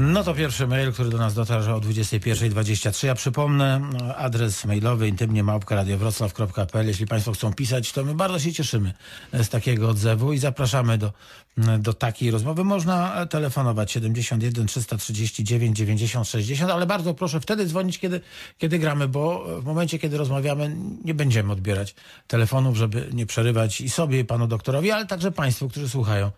No to pierwszy mail, który do nas dotarł o 21.23. Ja przypomnę no, adres mailowy intymnie małpka.radiowroclaw.pl. Jeśli Państwo chcą pisać, to my bardzo się cieszymy z takiego odzewu i zapraszamy do, do takiej rozmowy. Można telefonować 71 339 90 60, ale bardzo proszę wtedy dzwonić, kiedy, kiedy gramy, bo w momencie, kiedy rozmawiamy, nie będziemy odbierać telefonów, żeby nie przerywać i sobie, i panu doktorowi, ale także Państwu, którzy słuchają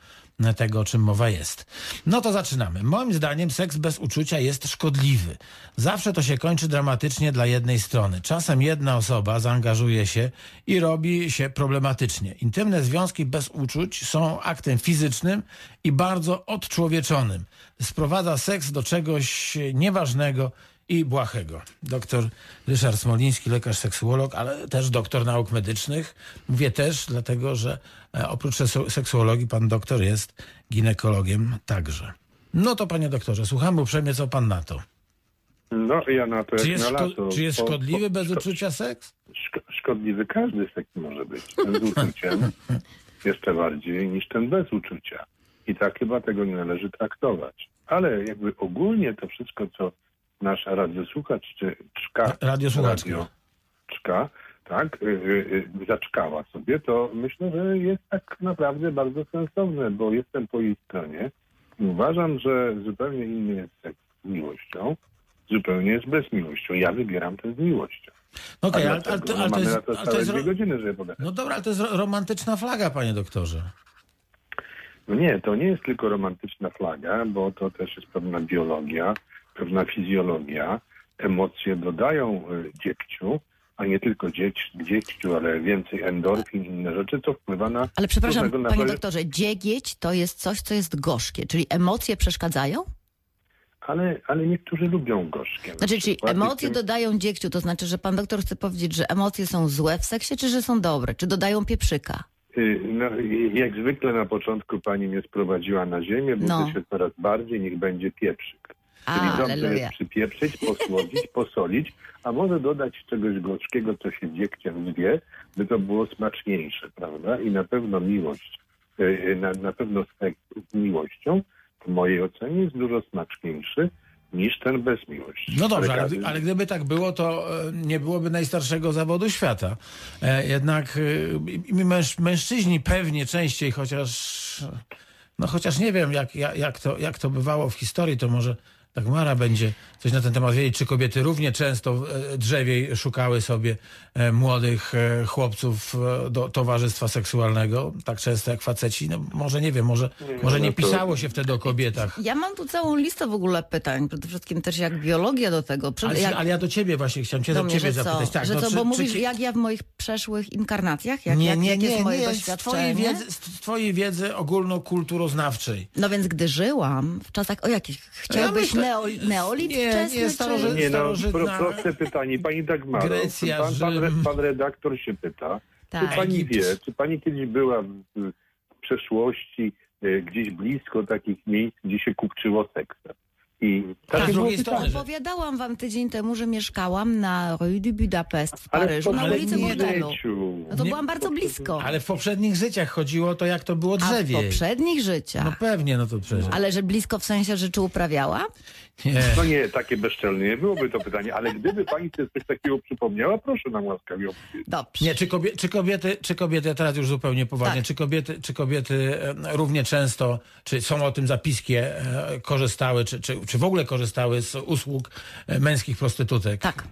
tego, o czym mowa jest. No to zaczynamy. Moim zdaniem seks bez uczucia jest szkodliwy. Zawsze to się kończy dramatycznie dla jednej strony. Czasem jedna osoba zaangażuje się i robi się problematycznie. Intymne związki bez uczuć są aktem fizycznym i bardzo odczłowieczonym. Sprowadza seks do czegoś nieważnego i błahego. Doktor Ryszard Smoliński, lekarz seksuolog, ale też doktor nauk medycznych. Mówię też, dlatego że e, oprócz seksuologii pan doktor jest ginekologiem także. No to panie doktorze, słuchamy uprzejmie, co pan na to. No, ja na to Czy jak jest, na szko- czy jest Po- szkodliwy po- bez szko- uczucia seks? szko- Szkodliwy każdy seks może być. Ten z uczuciem jeszcze bardziej niż ten bez uczucia. I tak chyba tego nie należy traktować. Ale jakby ogólnie to wszystko, co nasz radiosłuchacz czy czka, Radiosłuchaczka. radio czka, tak, y, y, y, zaczkała sobie, to myślę, że jest tak naprawdę bardzo sensowne, bo jestem po jej stronie. I Uważam, że zupełnie inny jest seks z miłością, zupełnie jest bez miłością. Ja wybieram ten z miłością. No Okej, A ale, ale, dlaczego? to, No ale, to mamy jest, na to ale to całe jest... dwie godziny, żeby pogadać. No dobra, ale to jest ro- romantyczna flaga, panie doktorze. No nie, to nie jest tylko romantyczna flaga, bo to też jest pewna biologia, pewna fizjologia. Emocje dodają y, dziegciu, a nie tylko dziegciu, ale więcej endorfin, inne rzeczy, co wpływa na... Ale przepraszam, różnego panie doktorze, dziegieć to jest coś, co jest gorzkie, czyli emocje przeszkadzają? Ale, ale niektórzy lubią gorzkie. na Znaczy, czyli emocje tym- dodają dziegciu, to znaczy, że pan doktor chce powiedzieć, że emocje są złe w seksie, czy że są dobre? Czy dodają pieprzyka? Y, No, y, jak zwykle na początku pani mnie sprowadziła na ziemię, bo No. się coraz bardziej, niech będzie pieprzyk. A, Czyli dobrze alleluja. jest przypieprzyć, posłodzić, posolić, a może dodać czegoś gorzkiego, co się dziegciem zwie, by to było smaczniejsze, prawda? I na pewno miłość, y, y, na, na pewno seks z miłością, w mojej ocenie, jest dużo smaczniejszy niż ten bez miłości. No dobrze, ale, ale gdyby tak było, to e, nie byłoby najstarszego zawodu świata. E, Jednak e, męż, mężczyźni pewnie częściej, chociaż no chociaż nie wiem, jak, jak, jak, to, jak to bywało w historii, to może tak Mara będzie coś na ten temat wiedzieć, czy kobiety równie często e, drzewiej szukały sobie e, młodych e, chłopców do towarzystwa seksualnego, tak często jak faceci. No może nie wiem, może, może nie no to- pisało się wtedy o kobietach. Ja mam tu całą listę w ogóle pytań, przede wszystkim też jak biologia do tego. Przed, Ale, jak, ale ja do ciebie właśnie chciałem cię, do mnie, ciebie zapytać. Tak, że no, co, czy- bo czy mówisz, ki- jak ja w moich przeszłych inkarnacjach? Jak, nie, jak, nie, jak nie, jest moje nie, z doświadczenie? twojej wiedzy, z twojej wiedzy ogólnokulturoznawczej. No więc gdy żyłam w czasach, o jakich chciałbyś myślę- neo, neolit nie, wczesny, nie, czy... Nie no, proste pytanie. Pani Dagmaro, Grecja, pan, pan, Rzym. pan redaktor się pyta, Tak. czy pani Egipt. wie, czy pani kiedyś była w, w przeszłości e, gdzieś blisko takich miejsc, gdzie się kupczyło seksem? I Tak, z drugiej strony, że- Opowiadałam wam tydzień temu, że mieszkałam na Rue du Budapest w Ale Paryżu, w na ulicy Bordelu. No to Nie- byłam bardzo blisko. Ale w poprzednich życiach chodziło o to, jak to było A w poprzednich życiach. No pewnie, no to przecież. Ale że blisko w sensie, że czy uprawiała? Nie. No nie, takie bezczelne nie byłoby to pytanie, ale gdyby pani sobie coś takiego przypomniała, proszę nam łaskawie opowiedzieć. Dobrze. Nie, czy, kobie, czy kobiety, czy kobiety, ja teraz już zupełnie poważnie, Tak. czy kobiety, czy kobiety e, równie często, czy są o tym zapiski, e, korzystały, czy, czy, czy w ogóle korzystały z usług e, męskich prostytutek? Tak,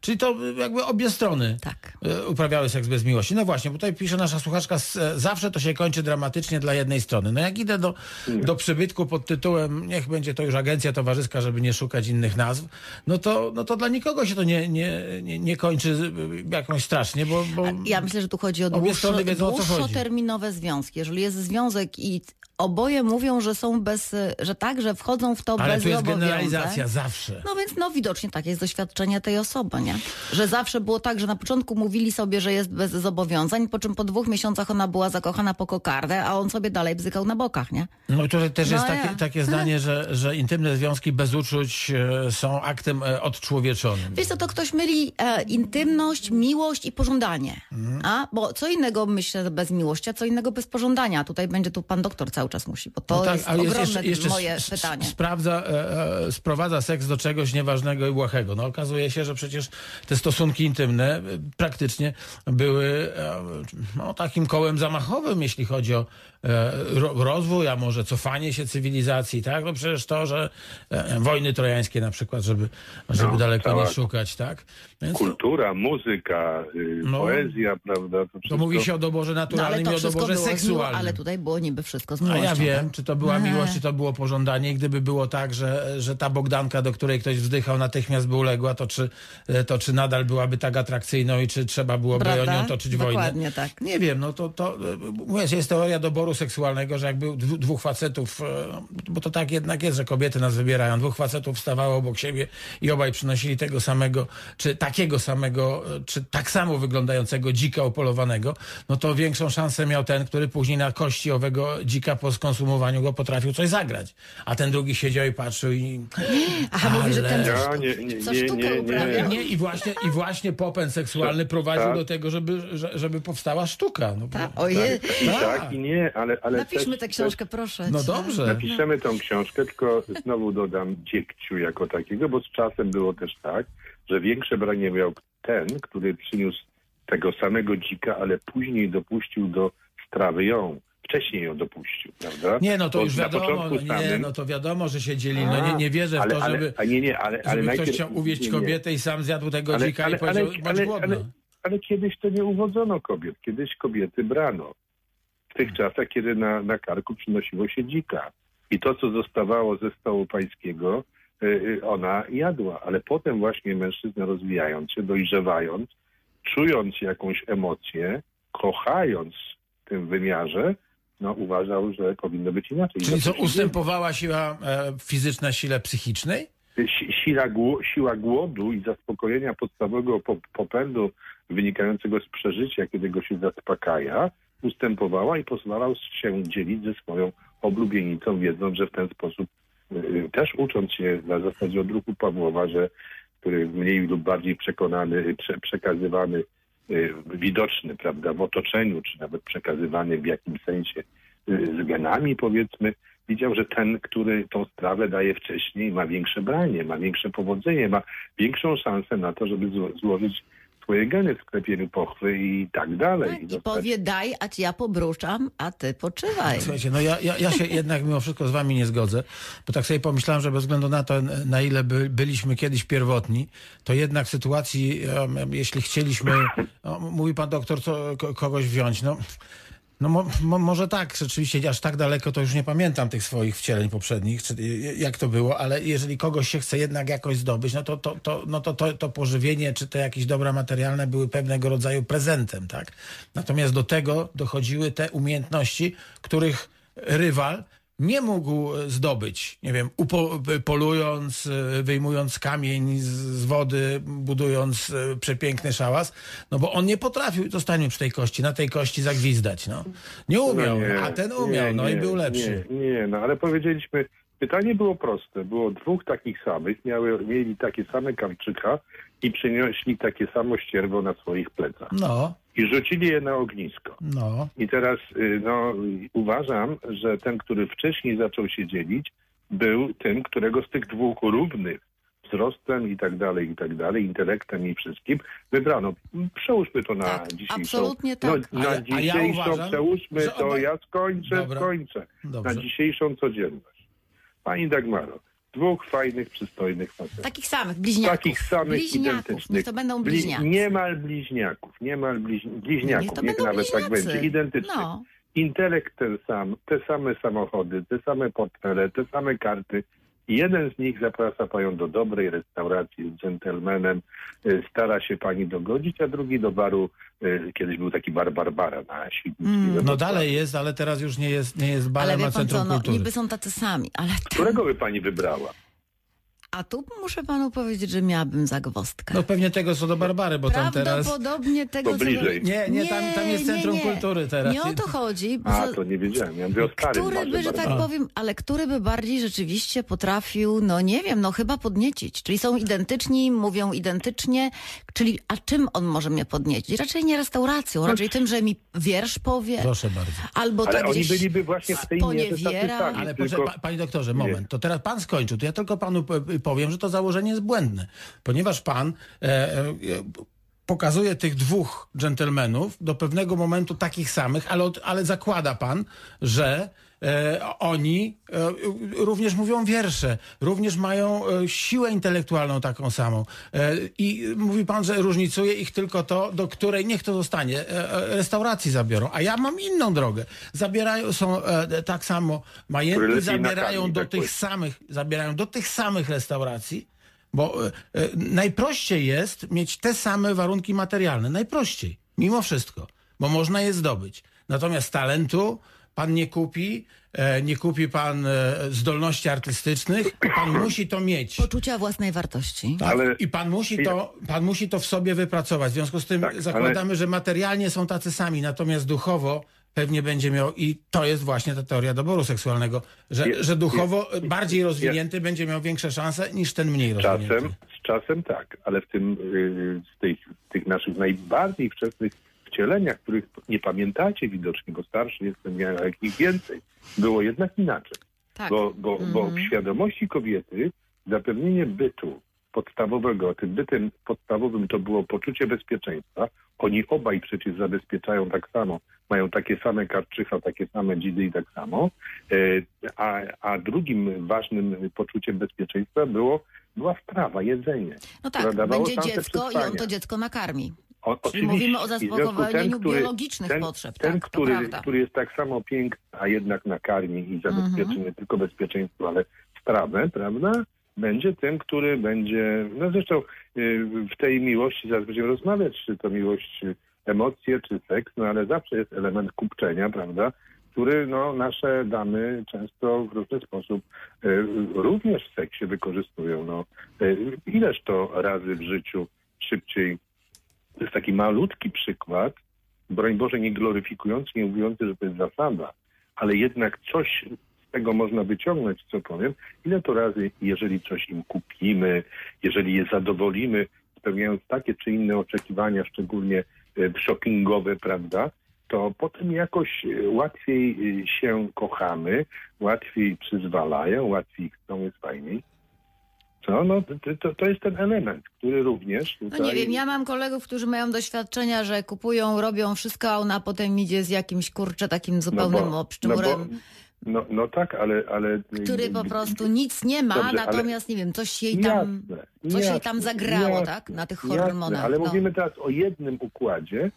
Czyli to jakby obie strony tak. e, uprawiały seks bez miłości. No właśnie, bo tutaj pisze nasza słuchaczka, e, zawsze to się kończy dramatycznie dla jednej strony. No jak idę do, do przybytku pod tytułem, niech będzie to już agencja towarzyska, żeby nie szukać innych nazw, no to, no to dla nikogo się to nie, nie, nie, nie kończy e, jakąś strasznie, bo... bo... Ja myślę, że tu chodzi o Obie dłuższo, strony wiedzą, dłuższoterminowe związki. Jeżeli jest związek i oboje mówią, że są bez, że tak, że wchodzą w to Ale bez tu jest zobowiązań. generalizacja, zawsze. No więc no widocznie takie jest doświadczenie tej osoby, nie? Że zawsze było tak, że na początku mówili sobie, że jest bez zobowiązań, po czym po dwóch miesiącach ona była zakochana po kokardę, a on sobie dalej bzykał na bokach, nie? No tutaj też No jest ja. takie, takie zdanie, że, że intymne związki bez uczuć e, są aktem e, odczłowieczonym. Wiesz co, to ktoś myli e, intymność, miłość i pożądanie. Mhm. A? Bo co innego myślę bez miłości, a co innego bez pożądania. Tutaj będzie tu pan doktor cały cały czas musi? Bo to No tak, jest a jest ogromne jeszcze, jeszcze moje pytanie. Sprawdza, e, e, sprowadza seks do czegoś nieważnego i błahego. No okazuje się, że przecież te stosunki intymne e, praktycznie były e, no, takim kołem zamachowym, jeśli chodzi o e, ro, rozwój, a może cofanie się cywilizacji, tak? No przecież to, że e, wojny trojańskie na przykład, żeby, żeby No, daleko cała- nie szukać, tak? Więc to, Kultura, muzyka, y, No. poezja, prawda? To, to wszystko... mówi się o doborze No, ale naturalnym to i o doborze było seksualnym. ale tutaj było niby wszystko z A miłością. ja wiem, tak? czy to była miłość, czy to było pożądanie. I gdyby było tak, że, że ta Bogdanka, do której ktoś wzdychał, natychmiast by uległa, to czy, to czy nadal byłaby tak atrakcyjną i czy trzeba byłoby Prawda? o nią toczyć wojnę? Dokładnie tak. Nie wiem, no to, to mówię, jest teoria doboru seksualnego, że jakby dwóch facetów, e, bo to tak jednak jest, że kobiety nas wybierają, dwóch facetów stawało obok siebie i obaj przynosili tego samego, czy takiego samego, e, czy tak samo wyglądającego dzika opolowanego, no to większą szansę miał ten, który później na kości owego dzika po skonsumowaniu go potrafił coś zagrać. A ten drugi siedział i patrzył i... Aha, mówi, że ten Ale- co, Ja nie, nie, co nie, nie, nie. Nie, i właśnie, i właśnie popęd seksualny prowadził Tak. do tego, żeby, że- żeby powstała sztuka. No, Tak, bo- ojej. I Tak. tak, i nie, ale... ale Napiszmy też, tę książkę, proszę. No dobrze. Napiszemy tą książkę, tylko znowu dodam dziekciu jako takiego, bo z czasem było też tak, że większe branie miał ten, który przyniósł tego samego dzika, ale później dopuścił do strawy ją. Wcześniej ją dopuścił, prawda? Nie, no to Bo już wiadomo, no, nie, samym- no to wiadomo, że się dzieli. No nie, nie wierzę w ale, to, ale, żeby, A nie, nie, ale, ale żeby ktoś najpierw... chciał uwieść nie, nie. kobietę i sam zjadł tego Ale, dzika ale, i powiedział, ale, bądź ale, ale, ale kiedyś to nie uwodzono kobiet. Kiedyś kobiety brano. W tych czasach, kiedy na, na karku przynosiło się dzika. I to, co zostawało ze stołu pańskiego, y, y, ona jadła. Ale potem właśnie mężczyzna rozwijając się, dojrzewając, czując jakąś emocję, kochając w tym wymiarze, no uważał, że powinno być inaczej. Czyli co, ustępowała siła e, fizyczna sile psychicznej? Si- Siła, siła głodu i zaspokojenia podstawowego po- popędu wynikającego z przeżycia, kiedy go się zaspokaja, ustępowała i pozwalał się dzielić ze swoją oblubienicą, wiedząc, że w ten sposób y, też ucząc się na zasadzie odruchu Pawłowa, że który mniej lub bardziej przekonany, prze, przekazywany, widoczny, prawda, w otoczeniu, czy nawet przekazywany w jakimś sensie y, z genami, powiedzmy, widział, że ten, który tą strawę daje wcześniej, ma większe branie, ma większe powodzenie, ma większą szansę na to, żeby zło- złożyć swoje geny w sklepieniu pochwy i tak dalej. Tak, I zostać- powie daj, a ja pobruczam, a ty poczywaj. Słuchajcie, no ja, ja, ja się jednak mimo wszystko z wami nie zgodzę, bo tak sobie pomyślałem, że bez względu na to, na ile by, byliśmy kiedyś pierwotni, to jednak w sytuacji, em, jeśli chcieliśmy, mówi pan doktor, co, ko- kogoś wziąć, no... No mo, mo, może tak, rzeczywiście aż tak daleko to już nie pamiętam tych swoich wcieleń poprzednich, czy, jak to było, ale jeżeli kogoś się chce jednak jakoś zdobyć, no to to, to, no to, to, to pożywienie, czy te jakieś dobra materialne były pewnego rodzaju prezentem, tak? Natomiast do tego dochodziły te umiejętności, których rywal nie mógł e, zdobyć, nie wiem, upo, polując, e, wyjmując kamień z, wody, budując e, przepiękny szałas, no bo on nie potrafił, zostańmy przy tej kości, na tej kości zagwizdać, no. Nie umiał, No nie, a ten umiał, nie, no i nie, był lepszy. Nie, nie, no ale powiedzieliśmy, pytanie było proste. Było dwóch takich samych, miały, mieli takie same kamczyka i przynieśli takie samo ścierwo na swoich plecach. No, I rzucili je na ognisko. no. I teraz y, no, uważam, że ten, który wcześniej zaczął się dzielić, był tym, którego z tych dwóch równych wzrostem i tak dalej, i tak dalej, intelektem i wszystkim wybrano. Przełóżmy to na Tak, dzisiejszą... absolutnie tak. No, na ja- a ja dzisiejszą, uważam, przełóżmy to, ja skończę, Dobra. skończę. Dobrze. Na dzisiejszą codzienność. Pani Dagmaro, dwóch fajnych, przystojnych facetów. Takich samych, bliźniaków. Takich samych bliźniaków. identycznych. Niech to będą Bli- bliźniaki. Niemal bliźniaków, niemal bliź, Niech bliźniaków, niech będą nawet tak bliźniacy. będzie, identycznych. No. Intelekt ten sam, te same samochody, te same portfele, te same karty. Jeden z nich zaprasza panią do dobrej restauracji z dżentelmenem, y, stara się pani dogodzić, a drugi do baru, y, kiedyś był taki bar Barbara na Świdnickiej. we No dalej jest, ale teraz już nie jest, nie jest Ale barem, wie a pan co, centrum no, kultury. niby są tacy sami, ale ten, Którego by pani wybrała? A tu muszę panu powiedzieć, że miałabym zagwozdkę. No pewnie tego co do Barbary, bo tam teraz... Prawdopodobnie tego, To co- bliżej. Nie, nie, tam, tam jest Centrum Kultury teraz. Nie o to chodzi. A, to nie wiedziałem. Ja mówię o starym który by, że tak powiem, ale który by bardziej rzeczywiście potrafił, no nie wiem, no chyba podniecić. Czyli są identyczni, mówią identycznie, czyli a czym on może mnie podniecić? Raczej nie restauracją, raczej tym, że mi wiersz powie, Proszę bardzo. albo Ale tak oni byliby właśnie w tej sami. Ale tylko- proszę, pa, panie doktorze, moment. Nie. To teraz pan skończył. To ja tylko panu powiem, że to założenie jest błędne. Ponieważ pan e, e, pokazuje tych dwóch dżentelmenów do pewnego momentu takich samych, ale, ale zakłada pan, że oni e, również mówią wiersze, również mają e, siłę intelektualną taką samą. E, I mówi pan, że różnicuje ich tylko to, do której niech to zostanie, e, e, restauracji zabiorą. A ja mam inną drogę. Zabierają, są e, tak samo majętni, zabierają do tak tych samych, zabierają do tych samych restauracji, bo e, e, najprościej jest mieć te same warunki materialne. Najprościej, mimo wszystko, bo można je zdobyć. Natomiast talentu pan nie kupi, e, nie kupi pan e, zdolności artystycznych, pan musi to mieć. poczucia własnej wartości. Tak, Ale- I pan musi, to, pan musi to w sobie wypracować. W związku z tym Tak, ale- zakładamy, że materialnie są tacy sami, natomiast duchowo pewnie będzie miał, i to jest właśnie ta teoria doboru seksualnego, że, Je- że duchowo je- bardziej rozwinięty będzie miał większe szanse niż ten mniej rozwinięty. Czasem, z czasem tak, ale w tym, yy, w tych, w tych naszych najbardziej wczesnych wcieleniach, których nie pamiętacie widocznie, bo starszy jestem, ja jak ich więcej, było jednak inaczej. Tak. Bo, bo, bo w świadomości kobiety zapewnienie bytu podstawowego, tym bytem podstawowym to było poczucie bezpieczeństwa. Oni obaj przecież zabezpieczają tak samo, mają takie same karczycha, takie same dzidy i tak samo. E, A, a drugim ważnym poczuciem bezpieczeństwa było, była sprawa, jedzenie. No tak, będzie dziecko i on to dziecko nakarmi. O, Czyli mówimy o oczywiście. I w związku zaspokojeniu biologicznych ten, potrzeb, Ten, tak, który, który jest tak samo piękny, a jednak nakarmi i zabezpieczy Mhm. nie tylko bezpieczeństwo, ale strawę, prawda? Będzie tym, który będzie, no zresztą y, w tej miłości zaraz będziemy rozmawiać, czy to miłość, y, emocje, czy seks, no ale zawsze jest element kupczenia, prawda? Który no, nasze damy często w różny sposób y, również w seksie wykorzystują. No, y, ileż to razy w życiu szybciej to jest taki malutki przykład, broń Boże nie gloryfikujący, nie mówiący, że to jest zasada, ale jednak coś z tego można wyciągnąć, co powiem. Ile to razy, jeżeli coś im kupimy, jeżeli je zadowolimy, spełniając takie czy inne oczekiwania, szczególnie e, shoppingowe, prawda, to potem jakoś e, łatwiej e, się kochamy, łatwiej przyzwalają, łatwiej chcą, jest fajniej. Co? No, to, to, jest ten element, który również No tutaj... nie wiem, ja mam kolegów, którzy mają doświadczenia, że kupują, robią wszystko, a ona potem idzie z jakimś kurczę takim zupełnym bo- obszczurem, No, bo, no, no tak, ale... ale który po prostu nic nie ma, Dobrze, ale- natomiast nie wiem, coś jej tam, Jasne, coś jej jasne, tam zagrało, jasne, tak? Na tych hormonach. ale no. mówimy teraz o jednym układzie.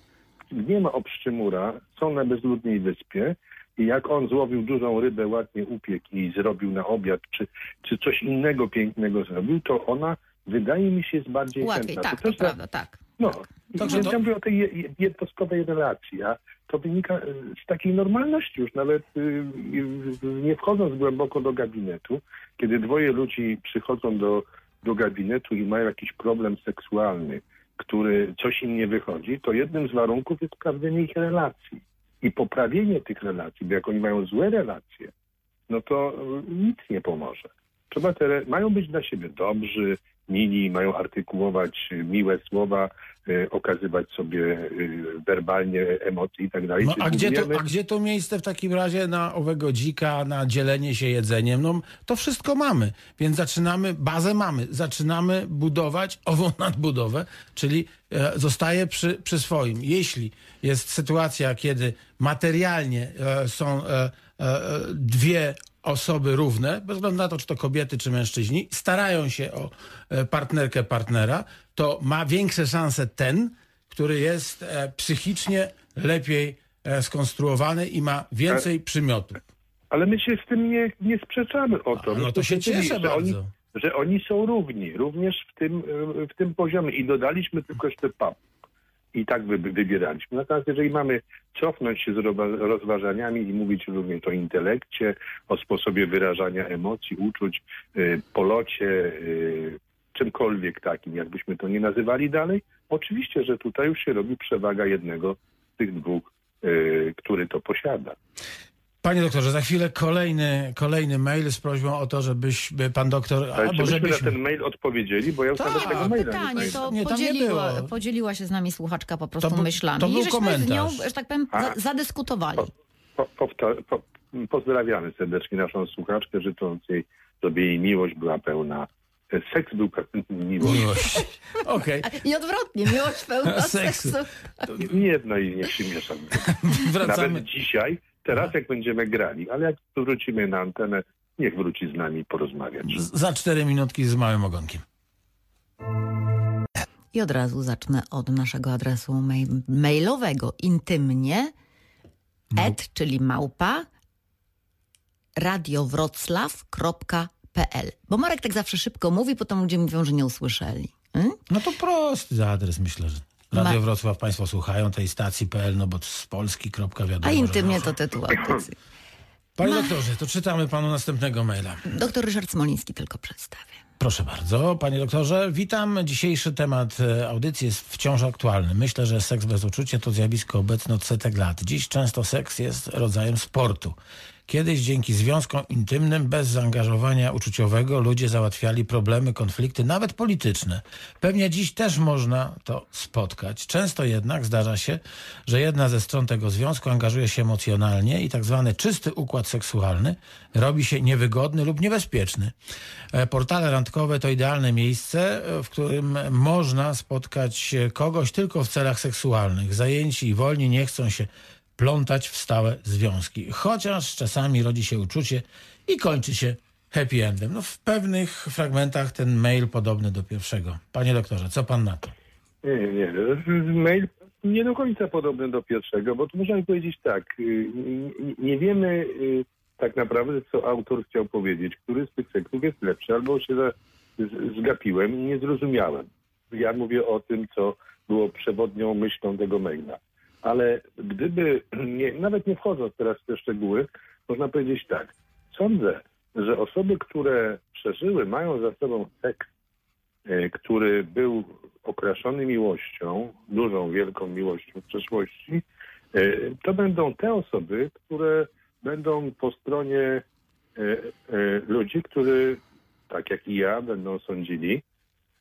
Nie ma obszczymura, są na bezludnej wyspie i jak on złowił dużą rybę, ładnie upiekł i zrobił na obiad, czy, czy coś innego pięknego zrobił, to ona, wydaje mi się, jest bardziej Łatwiej, chętna. tak, To to prawda, tak. no, Także Więc to- mówię o tej je- je- jednostkowej relacji, a to wynika y, z takiej normalności już, nawet y, y, nie wchodząc głęboko do gabinetu, kiedy dwoje ludzi przychodzą do, do gabinetu i mają jakiś problem seksualny, który coś im nie wychodzi, to jednym z warunków jest sprawdzenie ich relacji i poprawienie tych relacji, bo jak oni mają złe relacje, no to y, nic nie pomoże. Trzeba te, mają być dla siebie dobrzy, mili, mają artykułować y, miłe słowa, okazywać sobie y, werbalnie emocje i tak dalej. No, a, gdzie to, a gdzie to miejsce w takim razie na owego dzika, na dzielenie się jedzeniem? No, to wszystko mamy, więc zaczynamy, bazę mamy, zaczynamy budować ową nadbudowę, czyli e, zostaje przy, przy swoim. Jeśli jest sytuacja, kiedy materialnie e, są e, dwie osoby równe, bez względu na to, czy to kobiety, czy mężczyźni, starają się o e, partnerkę, partnera, to ma większe szanse ten, który jest e, psychicznie lepiej e, skonstruowany i ma więcej przymiotów. Ale my się z tym nie, nie sprzeczamy o to. A, no to się cieszę że oni, bardzo. że oni są równi, również w tym, w tym poziomie. I dodaliśmy tylko jeszcze pap. I tak wy, wybieraliśmy. Natomiast jeżeli mamy cofnąć się z rozważaniami i mówić również o intelekcie, o sposobie wyrażania emocji, uczuć, y, polocie, y, czymkolwiek takim, jakbyśmy to nie nazywali dalej, oczywiście, że tutaj już się robi przewaga jednego z tych dwóch, y, który to posiada. Panie doktorze, za chwilę kolejny, kolejny mail z prośbą o to, żebyś by pan doktor, Ale albo czy myśmy na żebyśmy... ten mail odpowiedzieli, bo ja już Tak, nawet tego maila Pytanie, nie to. Nie, tam nie podzieliła, podzieliła się z nami słuchaczka po prostu To był- myślami. to był I żeśmy z nią, komentarz. że tak powiem, A. za, zadyskutowali. Po, powta- po, pozdrawiamy serdecznie naszą słuchaczkę, życząc jej, żeby jej miłość była pełna. Seks był pełny miłości. Miłość. Okej, I odwrotnie, miłość pełna Seksu. seksu. Jedno i niech się miesza. wracamy. Nawet dzisiaj, teraz jak będziemy grali, ale jak wrócimy na antenę, niech wróci z nami porozmawiać. Za cztery minutki z małym ogonkiem. I od razu zacznę od naszego adresu mail mailowego intymnie et, czyli małpa radiowroclaw.pl Bo Marek tak zawsze szybko mówi, potem ludzie mówią, że nie usłyszeli. Hmm? No to prosty za adres, myślę, że. Radio Ma- Wrocław Państwo słuchają tej stacji.pl, no bo z Polski, kropka wiadomo. A intymnie to tytuł audycji. Panie Ma- doktorze, to czytamy panu następnego maila. Doktor Ryszard Smoliński tylko przedstawię. Proszę bardzo, panie doktorze. Witam. Dzisiejszy temat e, audycji jest wciąż aktualny. Myślę, że seks bez uczucia to zjawisko obecne od setek lat. Dziś często seks jest rodzajem sportu. Kiedyś dzięki związkom intymnym, bez zaangażowania uczuciowego, ludzie załatwiali problemy, konflikty, nawet polityczne. Pewnie dziś też można to spotkać. Często jednak zdarza się, że jedna ze stron tego związku angażuje się emocjonalnie i tak zwany czysty układ seksualny robi się niewygodny lub niebezpieczny. E, Portale randkowe to idealne miejsce, e, w którym można spotkać e, kogoś tylko w celach seksualnych. Zajęci i wolni nie chcą się plątać w stałe związki. Chociaż czasami rodzi się uczucie i kończy się happy endem. No, w pewnych fragmentach ten mail podobny do pierwszego. Panie doktorze, co pan na to? Nie, nie. Mail nie do końca podobny do pierwszego, bo tu można powiedzieć tak. y, nie- wiemy y, tak naprawdę, co autor chciał powiedzieć, który z tych tekstów jest lepszy, albo się zgapiłem i nie zrozumiałem. Ja mówię o tym, co było przewodnią myślą tego maila. Ale gdyby, nie, nawet nie wchodząc teraz w te szczegóły, można powiedzieć tak. Sądzę, że osoby, które przeżyły, mają za sobą seks e, który był okraszony miłością, dużą, wielką miłością w przeszłości, e, to będą te osoby, które będą po stronie e, ludzi, którzy, tak jak i ja, będą sądzili,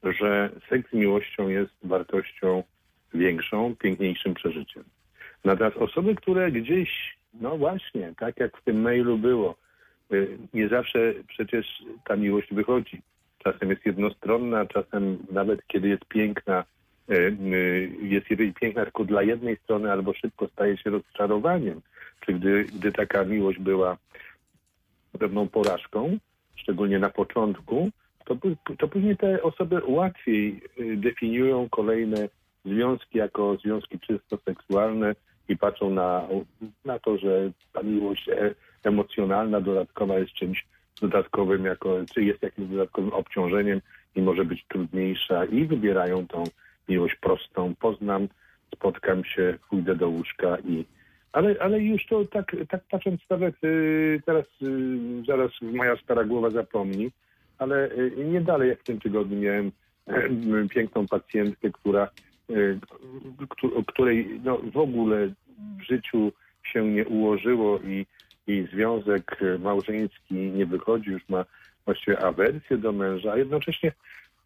że seks z miłością jest wartością większą, piękniejszym przeżyciem. Natomiast osoby, które gdzieś, no właśnie, tak jak w tym mailu było, y, nie zawsze przecież ta miłość wychodzi. Czasem jest jednostronna, czasem nawet kiedy jest piękna, y, y, jest jej piękna tylko dla jednej strony, albo szybko staje się rozczarowaniem. Czy gdy, gdy taka miłość była pewną porażką, szczególnie na początku, to, to później te osoby łatwiej definiują kolejne związki jako związki czysto seksualne i patrzą na, na to, że ta miłość e, emocjonalna, dodatkowa jest czymś dodatkowym, jako, czy jest jakimś dodatkowym obciążeniem i może być trudniejsza i wybierają tą miłość prostą. Poznam, spotkam się, pójdę do łóżka i ale, ale już to tak, tak patrząc nawet y, teraz y, zaraz moja stara głowa zapomni, ale y, nie dalej jak w tym tygodniu miałem y, piękną pacjentkę, która, y, któ- której no, w ogóle w życiu się nie ułożyło i, i związek y, małżeński nie wychodzi, już ma właściwie awersję do męża, a jednocześnie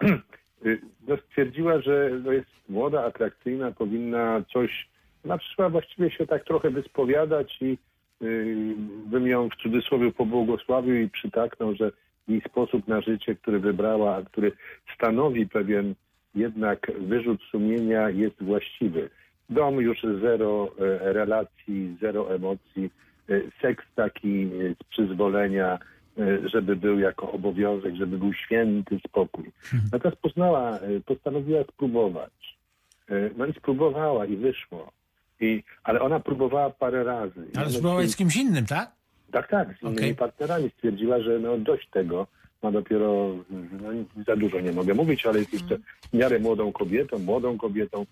y, no, stwierdziła, że no, jest młoda, atrakcyjna, powinna coś ona przyszła właściwie się tak trochę wyspowiadać i yy, bym ją w cudzysłowie pobłogosławił i przytaknął, że jej sposób na życie, który wybrała, a który stanowi pewien jednak wyrzut sumienia jest właściwy. Dom już zero e, relacji, zero emocji, e, seks taki e, z przyzwolenia, żeby był jako obowiązek, żeby był święty spokój. Natomiast poznała, postanowiła spróbować. No i spróbowała i wyszło. I, ale ona próbowała parę razy. Ale spróbować z kimś innym, tak? Tak, tak, z innymi Okej. partnerami stwierdziła, że no dość tego. Ma dopiero, no, za dużo nie mogę mówić, ale jest jeszcze w miarę młodą kobietą, młodą kobietą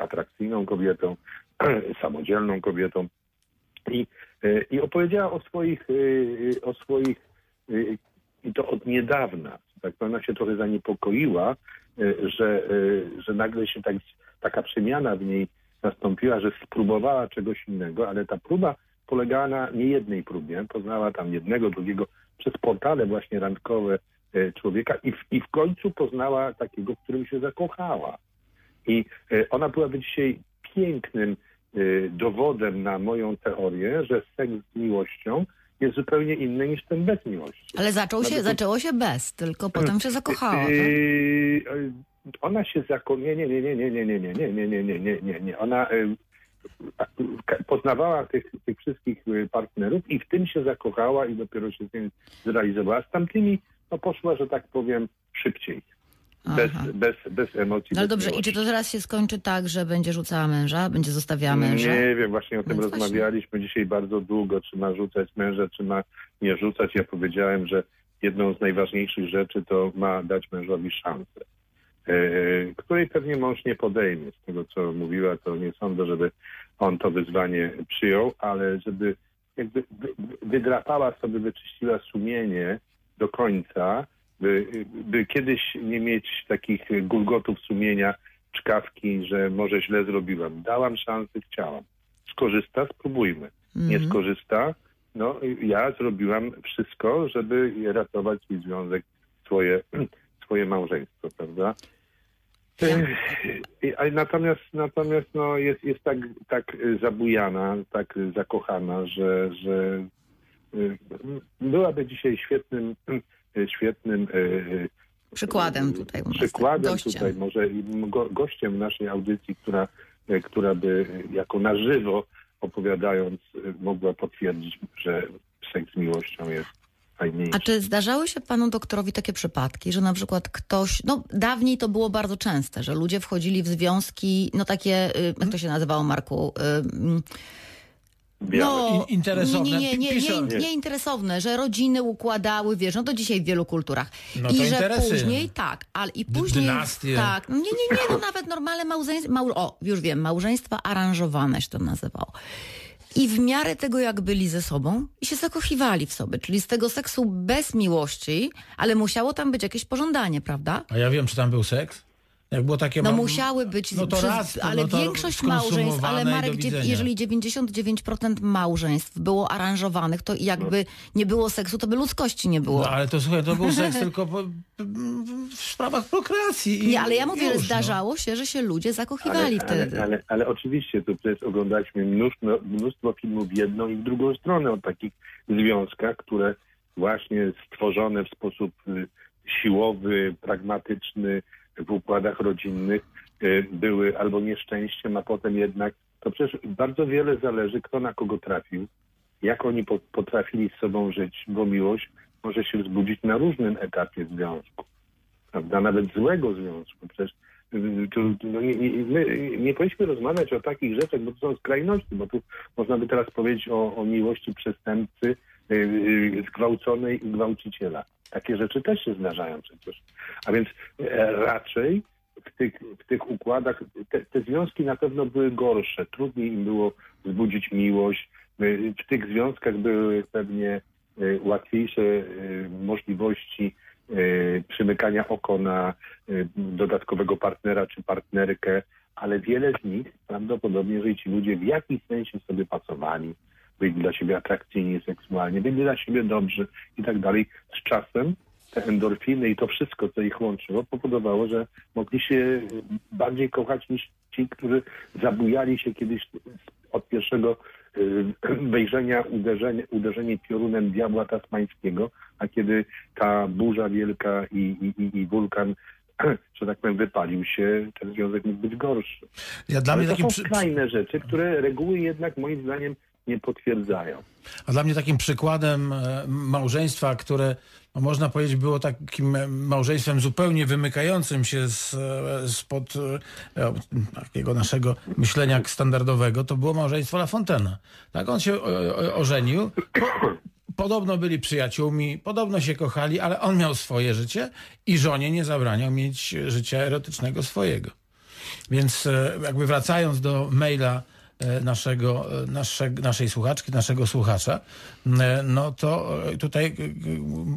atrakcyjną kobietą, samodzielną kobietą. I, e, i opowiedziała o swoich, e, o swoich e, i to od niedawna. Tak, ona się trochę zaniepokoiła, e, że, e, że nagle się tak, taka przemiana w niej nastąpiła, że spróbowała czegoś innego, ale ta próba polegała na niejednej próbie. Poznała tam jednego, drugiego przez portale właśnie randkowe e, człowieka i w, i w końcu poznała takiego, w którym się zakochała. I e, ona byłaby dzisiaj pięknym e, dowodem na moją teorię, że seks z miłością jest zupełnie inny niż ten bez miłości. Ale zaczął się, Nawet- zaczęło się bez, tylko potem się zakochała. Tak? Yy, yy, Ona się zakochała. Nie, nie, nie, nie, nie, nie, nie, nie, nie, nie, nie, nie, nie, nie. Ona yy, poznawała tych, tych wszystkich yy, partnerów i w tym się zakochała i dopiero się z tym zrealizowała. Z tamtymi no, poszła, że tak powiem, szybciej. Bez, Aha. bez, bez emocji. No ale bez dobrze, i miłości. czy to teraz się skończy tak, że będzie rzucała męża, będzie zostawiała męża? Nie wiem, właśnie o tym No właśnie. rozmawialiśmy dzisiaj bardzo długo, czy ma rzucać męża, czy ma nie rzucać. Ja powiedziałem, że jedną z najważniejszych rzeczy to ma dać mężowi szansę, której pewnie mąż nie podejmie. Z tego, co mówiła, to nie sądzę, żeby on to wyzwanie przyjął, ale żeby jakby wy- wy- wydrapała sobie, wyczyściła sumienie do końca, by, by kiedyś nie mieć takich gulgotów sumienia, czkawki, że może źle zrobiłam. Dałam szansę, chciałam. Skorzysta, spróbujmy. Nie Mhm. skorzysta, no ja zrobiłam wszystko, żeby ratować swój związek, swoje, swoje małżeństwo, prawda? Natomiast, natomiast no, jest, jest tak, tak y, zabujana, tak y, zakochana, że, że y, byłaby dzisiaj świetnym, świetnym Przykładem tutaj Przykładem gościem. tutaj, może go, gościem naszej audycji, która, która by jako na żywo opowiadając mogła potwierdzić, że seks z miłością jest fajniejszy. A czy zdarzały się panu doktorowi takie przypadki, że na przykład ktoś, no dawniej to było bardzo częste, że ludzie wchodzili w związki, no takie, y, jak to się nazywało, Marku? y, mm, Białe. No, In- interesowne? Nie, nie, nie, nie, nie, nie interesowne, że rodziny układały, wiesz, no to dzisiaj w wielu kulturach. No I że interesy. później, tak, ale i później... dynastie. Tak, no nie, nie, nie, no nawet normalne małżeństwa, mał, o, już wiem, małżeństwa aranżowane się to nazywało. I w miarę tego, jak byli ze sobą i się zakochiwali w sobie, czyli z tego seksu bez miłości, ale musiało tam być jakieś pożądanie, prawda? A ja wiem, czy tam był seks? Jak było takie... No ma- musiały być, No to przez, raz, ale no to większość małżeństw, ale Marek, dziew- jeżeli 99% małżeństw było aranżowanych, to jakby nie było seksu, to by ludzkości nie było. No ale to słuchaj, to był seks tylko po, w sprawach prokreacji. i nie, ale ja mówię, że już, no. zdarzało się, że się ludzie zakochiwali ale, wtedy. ale, ale, ale oczywiście, tu przecież oglądaliśmy mnóstwo, mnóstwo filmów w jedną i w drugą stronę o takich związkach, które właśnie stworzone w sposób y, siłowy, pragmatyczny, w układach rodzinnych y, były albo nieszczęściem, a potem jednak to przecież bardzo wiele zależy, kto na kogo trafił, jak oni po, potrafili z sobą żyć, bo miłość może się wzbudzić na różnym etapie związku prawda, nawet złego związku. Przecież y, no, nie, nie, my nie powinniśmy rozmawiać o takich rzeczach, bo to są skrajności, bo tu można by teraz powiedzieć o, o miłości przestępcy, y, zgwałconej i gwałciciela. Takie rzeczy też się zdarzają przecież. A więc e, raczej w tych, w tych układach te, te związki na pewno były gorsze. Trudniej im było wzbudzić miłość. Y, W tych związkach były pewnie y, łatwiejsze możliwości przymykania oko na dodatkowego partnera czy partnerkę, ale wiele z nich prawdopodobnie, jeżeli ci ludzie w jakimś sensie sobie pasowali, byli dla siebie atrakcyjni seksualnie, byli dla siebie dobrzy i tak dalej, z czasem te endorfiny i to wszystko, co ich łączyło, powodowało, że mogli się bardziej kochać niż ci, którzy zabujali się kiedyś od pierwszego y, wejrzenia, uderzenie, uderzenie piorunem diabła tasmańskiego, a kiedy ta burza wielka i, i, i, i wulkan, że tak powiem, wypalił się, ten związek mógł być gorszy. Ja dla Ale mnie to są przy... skrajne rzeczy, które reguły jednak moim zdaniem nie potwierdzają. A dla mnie takim przykładem e, małżeństwa, które no, można powiedzieć było takim e, małżeństwem zupełnie wymykającym się z, e, spod takiego naszego myślenia standardowego, to było małżeństwo La Fontaine'a. Tak, on się ożenił. Po, podobno byli przyjaciółmi, podobno się kochali, ale on miał swoje życie i żonie nie zabraniał mieć życia erotycznego swojego. Więc jakby wracając do maila naszego, e, nasze, naszej słuchaczki, naszego słuchacza, e, no to e, tutaj e, e,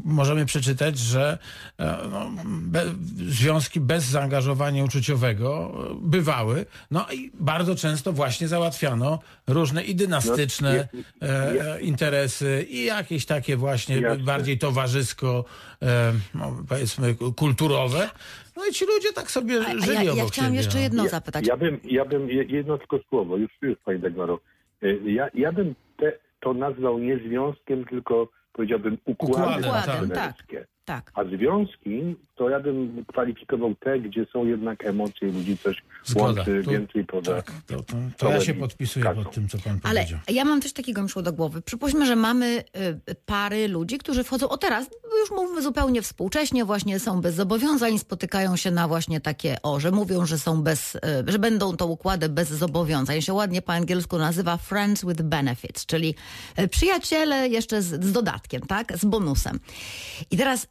możemy przeczytać, że e, no, be, związki bez zaangażowania uczuciowego e, bywały, no i bardzo często właśnie załatwiano różne i dynastyczne No, e, ja- e, interesy i jakieś takie właśnie Jasne. bardziej towarzysko, e, no, powiedzmy kulturowe. No i ci ludzie tak sobie A, a żyli ja, ja obok chciałam siebie, jeszcze no. jedno Ja- zapytać. Ja bym, ja bym je- jedno tylko słowo, już, już Pani Dagmaro. Y, Ja, ja bym te, to nazwał nie związkiem, tylko powiedziałbym układem, Układem, Układem, tak. Tak. A związki, to ja bym kwalifikował te, gdzie są jednak emocje ludzi, coś Zgoda. łączy Tu- więcej poza... Tak, to, to, to ja się podpisuję Kasą. pod tym, co pan Ale powiedział. ja mam coś takiego mi szło do głowy. Przypuśćmy, że mamy y, pary ludzi, którzy wchodzą, o teraz już mówimy zupełnie współcześnie, właśnie są bez zobowiązań, spotykają się na właśnie takie, o, że mówią, że są bez, y, że będą to układy bez zobowiązań. Się ładnie po angielsku nazywa friends with benefits, czyli y, przyjaciele jeszcze z, z dodatkiem, tak? Z bonusem. I teraz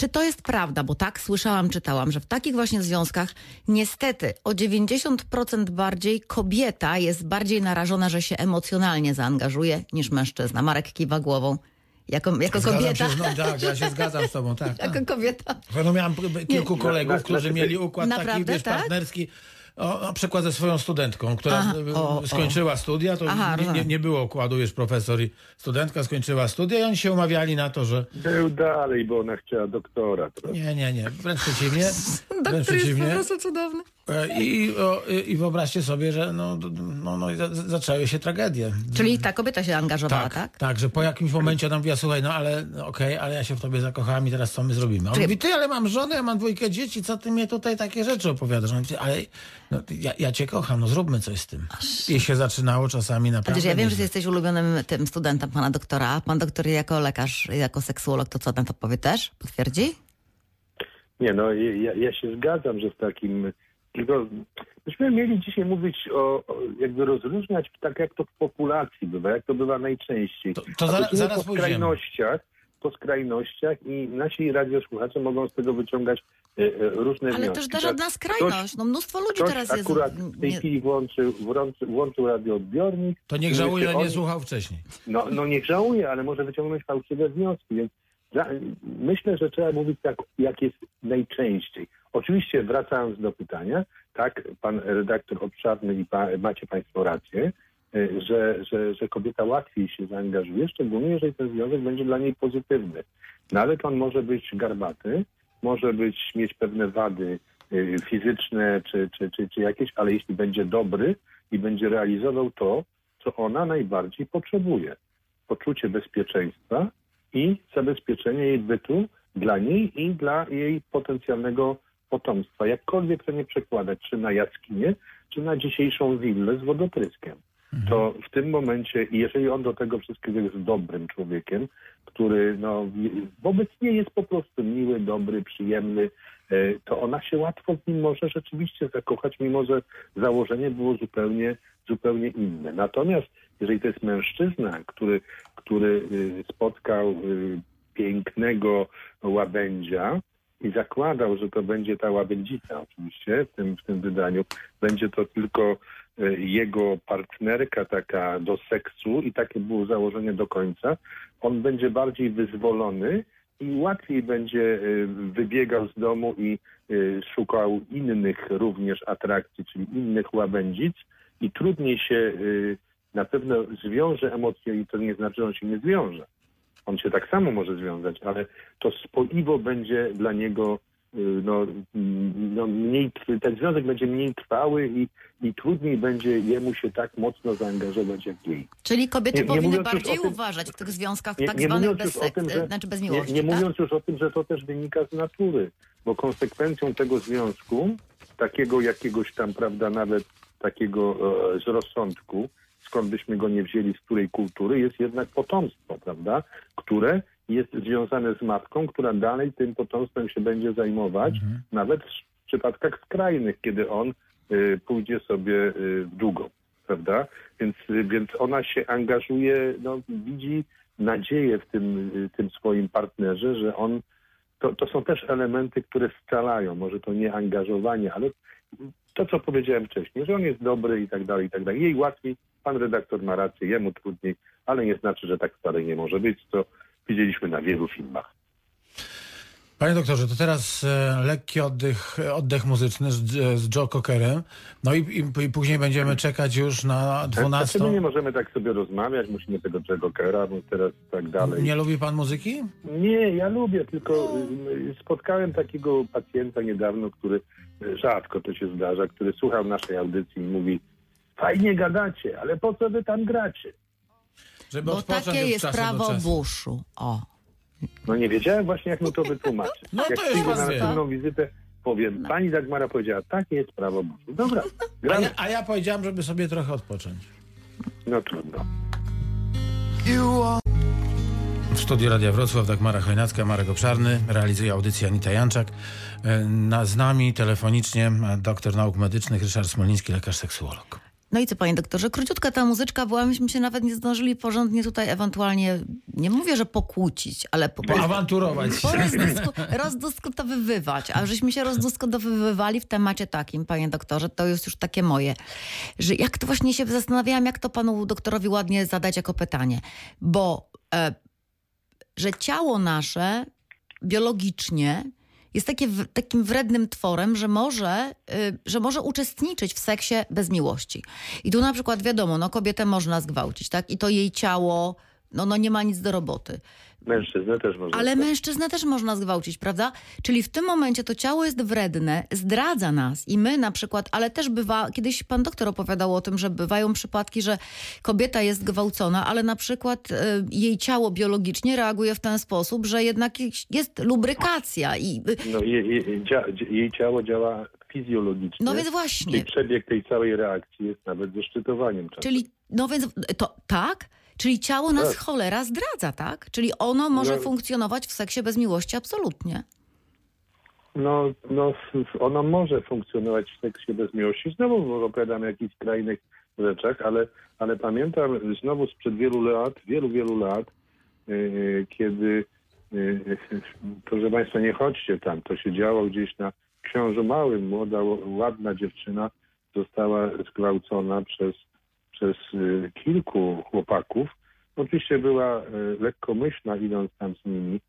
czy to jest prawda? Bo tak słyszałam, czytałam, że w takich właśnie związkach niestety o 90% bardziej kobieta jest bardziej narażona, że się emocjonalnie zaangażuje niż mężczyzna. Marek kiwa głową. Jako, jako Zgadzam kobieta. się, no, tak, ja się zgadzam z tobą, tak. tak. Jako kobieta. No miałem kilku kolegów, którzy mieli układ taki, Naprawdę, wiesz, tak? partnerski. O, na przykład ze swoją studentką, która Aha, o, o. skończyła studia, to Aha, nie, nie, nie było układu, wiesz, profesor i studentka skończyła studia i oni się umawiali na to, że Był dalej, bo ona chciała doktora. Nie, nie, nie, wręcz przeciwnie. Wręcz Doktor jest po przeciwnie. prostu cudowny. E, I, o, i, I wyobraźcie sobie, że no, no, no, zaczęły się tragedie. Czyli ta kobieta się angażowała, tak? Tak, tak, że po jakimś momencie ona mówiła, słuchaj, no ale no, okej, ale ja się w tobie zakochałam i teraz co my zrobimy? On Czyli- mówi, ty, ale mam żonę, ja mam dwójkę dzieci, co ty mnie tutaj takie rzeczy opowiadasz? On mówi, ale no, ja, ja cię kocham, no zróbmy coś z tym. I się zaczynało czasami naprawdę. Ja wiem, że jesteś ulubionym tym studentem pana doktora. a Pan doktor jako lekarz, jako seksuolog, to co na to powie też? Potwierdzi? Nie, no ja, ja się zgadzam, że w takim... Tylko myśmy mieli dzisiaj mówić o, o jakby rozróżniać tak jak to w populacji bywa, jak to bywa najczęściej. To- to A zaraz- chodzimy zaraz po pójdziemy. skrajnościach, po skrajnościach i nasi radiosłuchacze mogą z tego wyciągać e, e, różne Ale wnioski. też da Teraz żadna skrajność. No mnóstwo ludzi Ktoś teraz jest... akurat w tej nie- chwili włączył, włączył, włączył radioodbiornik. To niech żałuje, że nie słuchał wcześniej. no, no niech żałuje, ale może wyciągnąć fałszywe wnioski, więc za, myślę, że trzeba mówić tak, jak jest najczęściej. Oczywiście wracając do pytania, tak, pan redaktor obszarny i pa, macie państwo rację, że, że, że kobieta łatwiej się zaangażuje, szczególnie jeżeli ten związek będzie dla niej pozytywny. No ale to on może być garbaty, może być, mieć pewne wady y, fizyczne czy, czy, czy, czy jakieś, ale jeśli będzie dobry i będzie realizował to, co ona najbardziej potrzebuje. Poczucie bezpieczeństwa i zabezpieczenie jej bytu dla niej i dla jej potencjalnego potomstwa. Jakkolwiek to nie przekładać, czy na jaskinię, czy na dzisiejszą willę z wodotryskiem. To w tym momencie, jeżeli on do tego wszystkiego jest dobrym człowiekiem, który no, wobec niej jest po prostu miły, dobry, przyjemny, e, to ona się łatwo z nim może rzeczywiście zakochać, mimo że założenie było zupełnie, zupełnie inne. Natomiast jeżeli to jest mężczyzna, który, który y, spotkał y, pięknego łabędzia i zakładał, że to będzie ta łabędzica oczywiście w tym, w tym wydaniu, będzie to tylko jego partnerka taka do seksu i takie było założenie do końca, on będzie bardziej wyzwolony i łatwiej będzie y, wybiegał z domu i y, szukał innych również atrakcji, czyli innych łabędzic i trudniej się y, na pewno zwiąże emocje i to nie znaczy, że on się nie zwiąże. On się tak samo może związać, ale to spoiwo będzie dla niego no, mm, no mniej, ten związek będzie mniej trwały i, i trudniej będzie jemu się tak mocno zaangażować jak jej. Czyli kobiety Nie- nie powinny bardziej tym- uważać w tych związkach Nie, tak nie zwanych bez, o tym, że, znaczy bez nie, miłości. nie tak? mówiąc już o tym, że to też wynika z natury, bo konsekwencją tego związku, takiego jakiegoś tam, prawda, nawet takiego e, z rozsądku, skąd byśmy go nie wzięli, z której kultury, jest jednak potomstwo, prawda, które jest związane z matką, która dalej tym potomstwem się będzie zajmować, nawet w przypadkach skrajnych, kiedy on y, pójdzie sobie y, w długą, prawda? Więc, y, więc ona się angażuje, no, widzi nadzieję w tym, y, tym swoim partnerze, że on, to, to są też elementy, które scalają, może to nie angażowanie, ale to, co powiedziałem wcześniej, że on jest dobry i tak dalej, i tak dalej. Jej łatwiej, pan redaktor ma rację, jemu trudniej, ale nie znaczy, że tak wcale nie może być, co widzieliśmy na wielu filmach. Panie doktorze, to teraz e, lekki oddech, oddech muzyczny z, z Joe Cockerem. No i, i, i później będziemy czekać już na 12. Dlaczego nie możemy tak sobie rozmawiać? Musimy tego Jego Kera, bo teraz tak dalej. Nie lubi pan muzyki? Nie, ja lubię, tylko y, spotkałem takiego pacjenta niedawno, który y, rzadko to się zdarza, który słuchał naszej audycji i mówi fajnie gadacie, ale po co wy tam gracie? Żeby Bo odpocząć takie jest prawo. Buszu. O. No nie wiedziałem właśnie, jak mu to wytłumaczyć. No jak to na następną wizytę, powiem, pani Dagmara powiedziała, takie jest prawo Buszu. Dobra, A ja, a ja powiedziałem, żeby sobie trochę odpocząć. No trudno. W studiu Radia Wrocław Dagmara Chojnacka, Marek Obszarny, realizuje audycję Anita Janczak. E, Na, z nami telefonicznie doktor nauk medycznych Ryszard Smoliński, lekarz seksuolog. No i co, panie doktorze, króciutka ta muzyczka była, myśmy się nawet nie zdążyli porządnie tutaj ewentualnie, nie mówię, że pokłócić, ale po prostu Poawanturować. rozdysku, rozdyskutowywać. A żeśmy się rozdyskutowywywali w temacie takim, panie doktorze, to jest już takie moje, że jak to właśnie się zastanawiałam, jak to panu doktorowi ładnie zadać jako pytanie. Bo e, że ciało nasze biologicznie jest takie, takim wrednym tworem, że może, y, że może uczestniczyć w seksie bez miłości. I tu na przykład wiadomo, no kobietę można zgwałcić, tak? I to jej ciało, no, no nie ma nic do roboty. Mężczyznę też można. Ale mężczyznę też można zgwałcić, prawda? Czyli w tym momencie to ciało jest wredne, zdradza nas i my na przykład, ale też bywa, kiedyś pan doktor opowiadał o tym, że bywają przypadki, że kobieta jest gwałcona, ale na przykład y, jej ciało biologicznie reaguje w ten sposób, że jednak jest lubrykacja i y, No, jej, jej, jej ciało działa fizjologicznie. no więc właśnie. Czyli przebieg tej całej reakcji jest nawet ze szczytowaniem czasu. Czyli, no więc to tak? Czyli ciało nas Tak. cholera zdradza, tak? Czyli ono może No. funkcjonować w seksie bez miłości absolutnie. No, no, ono może funkcjonować w seksie bez miłości. Znowu opowiadam o jakichś skrajnych rzeczach, ale, ale pamiętam znowu sprzed wielu lat, wielu, wielu lat, yy, kiedy, yy, proszę Państwa, nie chodźcie tam, to się działo gdzieś na Książu Małym. Młoda, ładna dziewczyna została zgwałcona przez, przez yy, kilku chłopaków. Oczywiście była yy, lekkomyślna, idąc tam z nimi.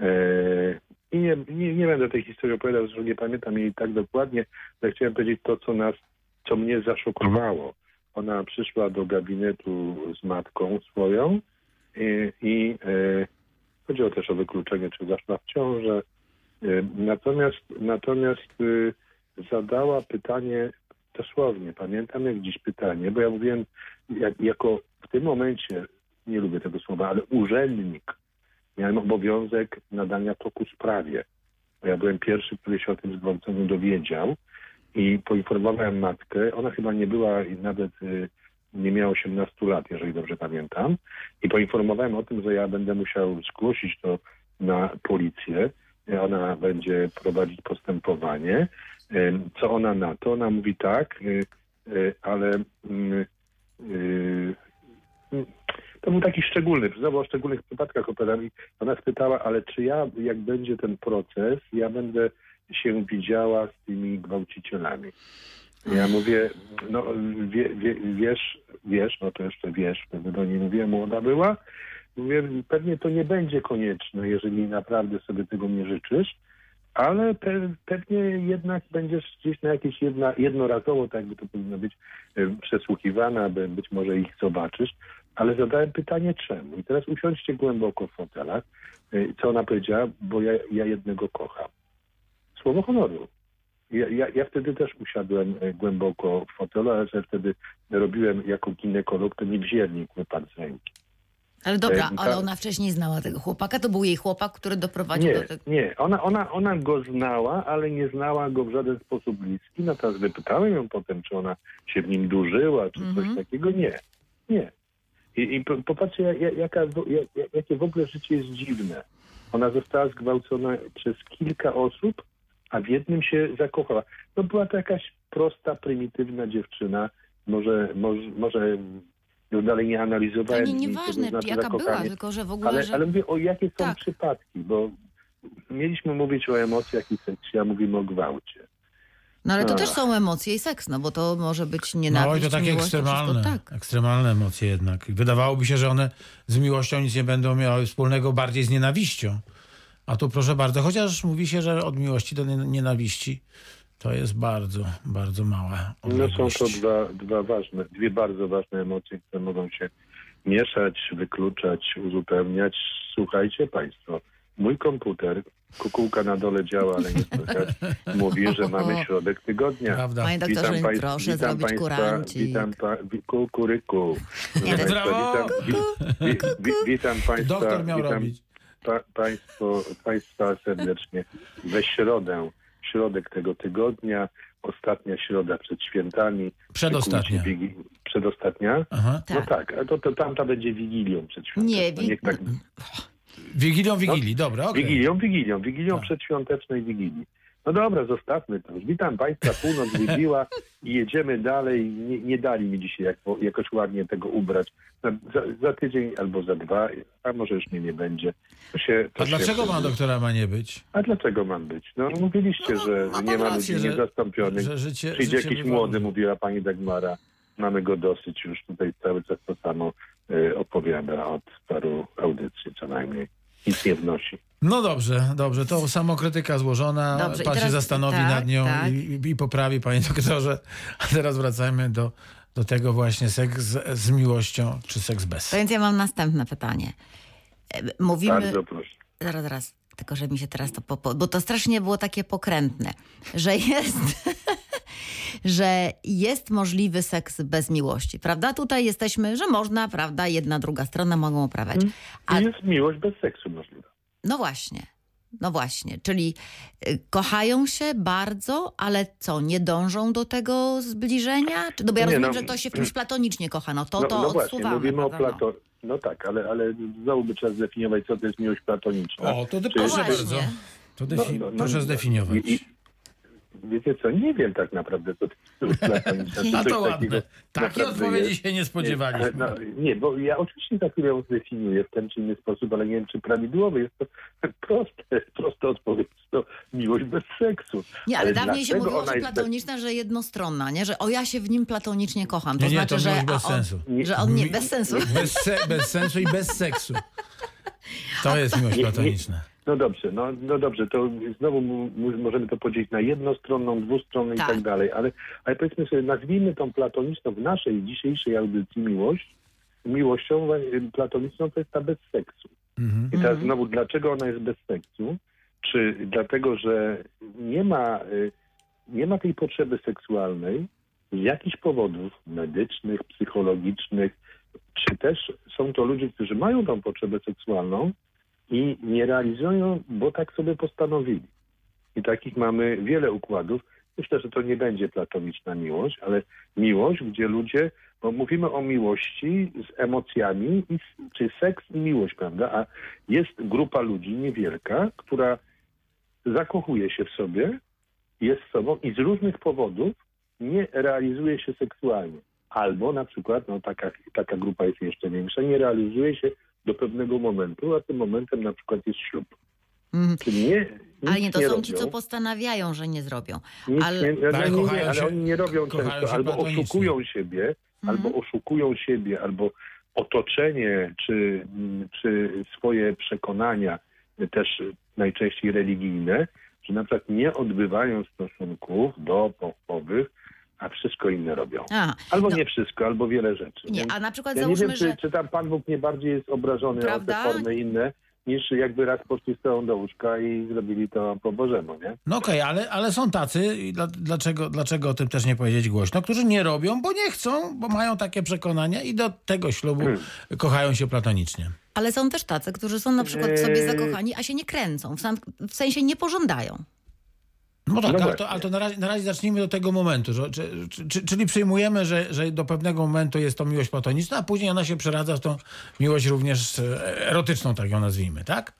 Yy, i nie, nie, nie będę tej historii opowiadał, że nie pamiętam jej tak dokładnie, ale chciałem powiedzieć to, co nas, co mnie zaszokowało. Ona przyszła do gabinetu z matką swoją i, i chodziło też o wykluczenie, czy zaszła w ciążę. Natomiast natomiast zadała pytanie dosłownie, pamiętam jak dziś pytanie, bo ja mówiłem jak, jako w tym momencie, nie lubię tego słowa, ale urzędnik miałem obowiązek nadania toku sprawie. Bo ja byłem pierwszy, który się o tym zgwałceniu dowiedział i poinformowałem matkę. Ona chyba nie była nawet y, nie miała 18 lat, jeżeli dobrze pamiętam. I poinformowałem o tym, że ja będę musiał zgłosić to na policję. Ona będzie prowadzić postępowanie. Co ona na to? Ona mówi tak, y, y, ale mm, y, to był taki szczególny, znowu o szczególnych przypadkach opowiadam ona spytała, ale czy ja, jak będzie ten proces, ja będę się widziała z tymi gwałcicielami. Ja mówię, no wie, wie, wiesz, wiesz, no to jeszcze wiesz, wtedy do niej mówię, młoda była, mówię, pewnie to nie będzie konieczne, jeżeli naprawdę sobie tego nie życzysz, ale pe, pewnie jednak będziesz gdzieś na jakieś jedna, jednorazowo, tak jakby to powinno być, e, przesłuchiwana, być może ich zobaczysz, ale zadałem pytanie czemu. I teraz usiądźcie głęboko w fotelach. E, Co ona powiedziała? Bo ja, ja jednego kocham. Słowo honoru. Ja, ja, ja wtedy też usiadłem e, głęboko w fotelu, ale że wtedy robiłem jako ginekolog, wzięli mnie pan z ręki. Ale dobra, E, ale ta- ona wcześniej znała tego chłopaka, to był jej chłopak, który doprowadził Nie, do tego. nie. Ona, ona, ona go znała, ale nie znała go w żaden sposób bliski. Natomiast wypytałem ją potem, czy ona się w nim dłużyła, czy Mhm. coś takiego. Nie, nie. I, i po- popatrzcie, ja- ja- jaka, w- ja- ja- jakie w ogóle życie jest dziwne. Ona została zgwałcona przez kilka osób, a w jednym się zakochała. No była to jakaś prosta, prymitywna dziewczyna. Może, może, może ją dalej nie To analizowałem. nie, i to nieważne, znaczy jaka była, tylko że w ogóle, Ale, że... ale mówię, o jakie są Tak. przypadki, bo mieliśmy mówić o emocjach i seksie, a mówimy o gwałcie. No ale to A. też są emocje i seks, no bo to może być No nienawiść, i to takie miłość, to ekstremalne, wszystko tak. ekstremalne emocje jednak. Wydawałoby się, że one z miłością nic nie będą miały wspólnego, bardziej z nienawiścią. A tu proszę bardzo, chociaż mówi się, że od miłości do nie- nienawiści to jest bardzo, bardzo mała No są to dwa, dwa ważne, dwie bardzo ważne emocje, które mogą się mieszać, wykluczać, uzupełniać. Słuchajcie Państwo, mój komputer, kukułka na dole działa, ale nie słychać, mówi, że mamy środek tygodnia. Prawda. Panie doktorze, Witam państw- proszę witam zrobić państwa, kurancik. Witam pa, kukuryku. Państwa, witam, wi, wi, wi, witam Państwa, Doktor miał witam robić. pa, państwo, państwa serdecznie we środę, środek tego tygodnia, ostatnia środa przed świętami. Przedostatnia. Wigi- Przedostatnia? Aha. No tak, a to, to tamta będzie Wigilią przed świętami. Nie, No wi- tak, Wigilią Wigilii, dobra, okej. Wigilią, Wigilią, Wigilią Tak. przedświątecznej Wigilii. No dobra, zostawmy to. Witam Państwa, północ wybiła i jedziemy dalej. Nie, nie dali mi dzisiaj jak, jakoś ładnie tego ubrać. Za, za, za tydzień albo za dwa, a może już mnie nie będzie. To się, to A się dlaczego pan doktora ma nie być? A dlaczego mam być? No mówiliście, No, że ma pan nie ma rację, ludzi że- niezastąpionych. że życie- Przyjdzie życie jakiś młody, mówiła pani Dagmara. Mamy go dosyć już tutaj cały czas to samo y, opowiada od paru audycji co najmniej. Nic nie wnosi. No dobrze, dobrze, to samokrytyka złożona, Dobrze, pan się teraz- zastanowi tak, nad nią tak. i, i poprawi, panie doktorze. A teraz wracajmy do, do tego właśnie seks z, z miłością, czy seks bez. To więc ja mam następne pytanie. E, Mówimy... Bardzo proszę. Zaraz, zaraz. Tylko, że mi się teraz to... Popo... Bo to strasznie było takie pokrętne, że jest... że jest możliwy seks bez miłości, prawda? Tutaj jesteśmy, że można, prawda? Jedna, druga strona mogą oprawiać. A I jest miłość bez seksu możliwa. No właśnie. No właśnie, czyli y, kochają się bardzo, ale co, nie dążą do tego zbliżenia? Czy, no bo ja Nie, rozumiem, no- że ktoś się w kimś platonicznie kocha, no to no, to no właśnie, mówimy o? Plato. No tak, ale, ale znowu by trzeba zdefiniować, co to jest miłość platoniczna. O, to proszę właśnie. bardzo. To No, defi- no, no, proszę zdefiniować. I, i, wiecie co, nie wiem tak naprawdę, co A to ładne. takiego Takiej odpowiedzi jest? się nie Nie, spodziewaliśmy. no, nie, bo ja oczywiście za chwilę ją zdefiniuję w ten czy inny sposób, ale nie wiem, czy prawidłowy. Jest to proste, prosta odpowiedź. To miłość bez seksu. Nie, ale, dawniej się mówiło, że platoniczna, że jednostronna, nie? Że o ja się w nim platonicznie kocham. To Nie, nie, znaczy, to że, miłość bez on, sensu. że on nie, bez sensu. Bez, se, bez sensu i bez seksu. To jest miłość Nie, nie. platoniczna. No dobrze, no, no dobrze, to znowu możemy to podzielić na jednostronną, dwustronną Tak. i tak dalej, ale, ale powiedzmy sobie, nazwijmy tą platoniczną w naszej dzisiejszej audycji miłość, miłością platoniczną to jest ta bez seksu. Mhm. I teraz znowu, dlaczego ona jest bez seksu? Czy dlatego, że nie ma, y, nie ma tej potrzeby seksualnej z jakichś powodów medycznych, psychologicznych, czy też są to ludzie, którzy mają tą potrzebę seksualną i nie realizują, bo tak sobie postanowili. I takich mamy wiele układów. Myślę, że to nie będzie platoniczna miłość, ale miłość, gdzie ludzie, bo mówimy o miłości z emocjami, czy seks i miłość, prawda? A jest grupa ludzi niewielka, która zakochuje się w sobie, jest sobą i z różnych powodów nie realizuje się seksualnie. Albo na przykład, no taka, taka grupa jest jeszcze większa, nie realizuje się do pewnego momentu, a tym momentem na przykład jest ślub. Czyli nie, nic Ale nie, to nie są robią. ci, co postanawiają, że nie zrobią. Nic Ale- nie, ale, Ale nie, kochają nie, ale oni nie robią często, się albo oszukują siebie, Mhm. albo oszukują siebie, albo otoczenie, czy, czy swoje przekonania, też najczęściej religijne, że na przykład nie odbywają stosunków do pochwowych, a wszystko inne robią. A, Albo no. nie wszystko, albo wiele rzeczy. nie, a na przykład ja nie załóżmy, wiem, czy, że... czy tam Pan Bóg nie bardziej jest obrażony Prawda? o te formy inne, niż jakby raz poszli z całą do łóżka i zrobili to po Bożemu, nie? No okej, ale, ale są tacy, dlaczego, dlaczego o tym też nie powiedzieć głośno, którzy nie robią, bo nie chcą, bo mają takie przekonania i do tego ślubu Hmm. kochają się platonicznie. Ale są też tacy, którzy są na przykład w sobie Eee. zakochani, a się nie kręcą. W, sam, w sensie nie pożądają. No tak, No ale, to, ale to na, razie, na razie zacznijmy do tego momentu, że, czy, czy, czyli przyjmujemy, że, że do pewnego momentu jest to miłość platoniczna, a później ona się przeradza w tą miłość również e, erotyczną, tak ją nazwijmy, tak?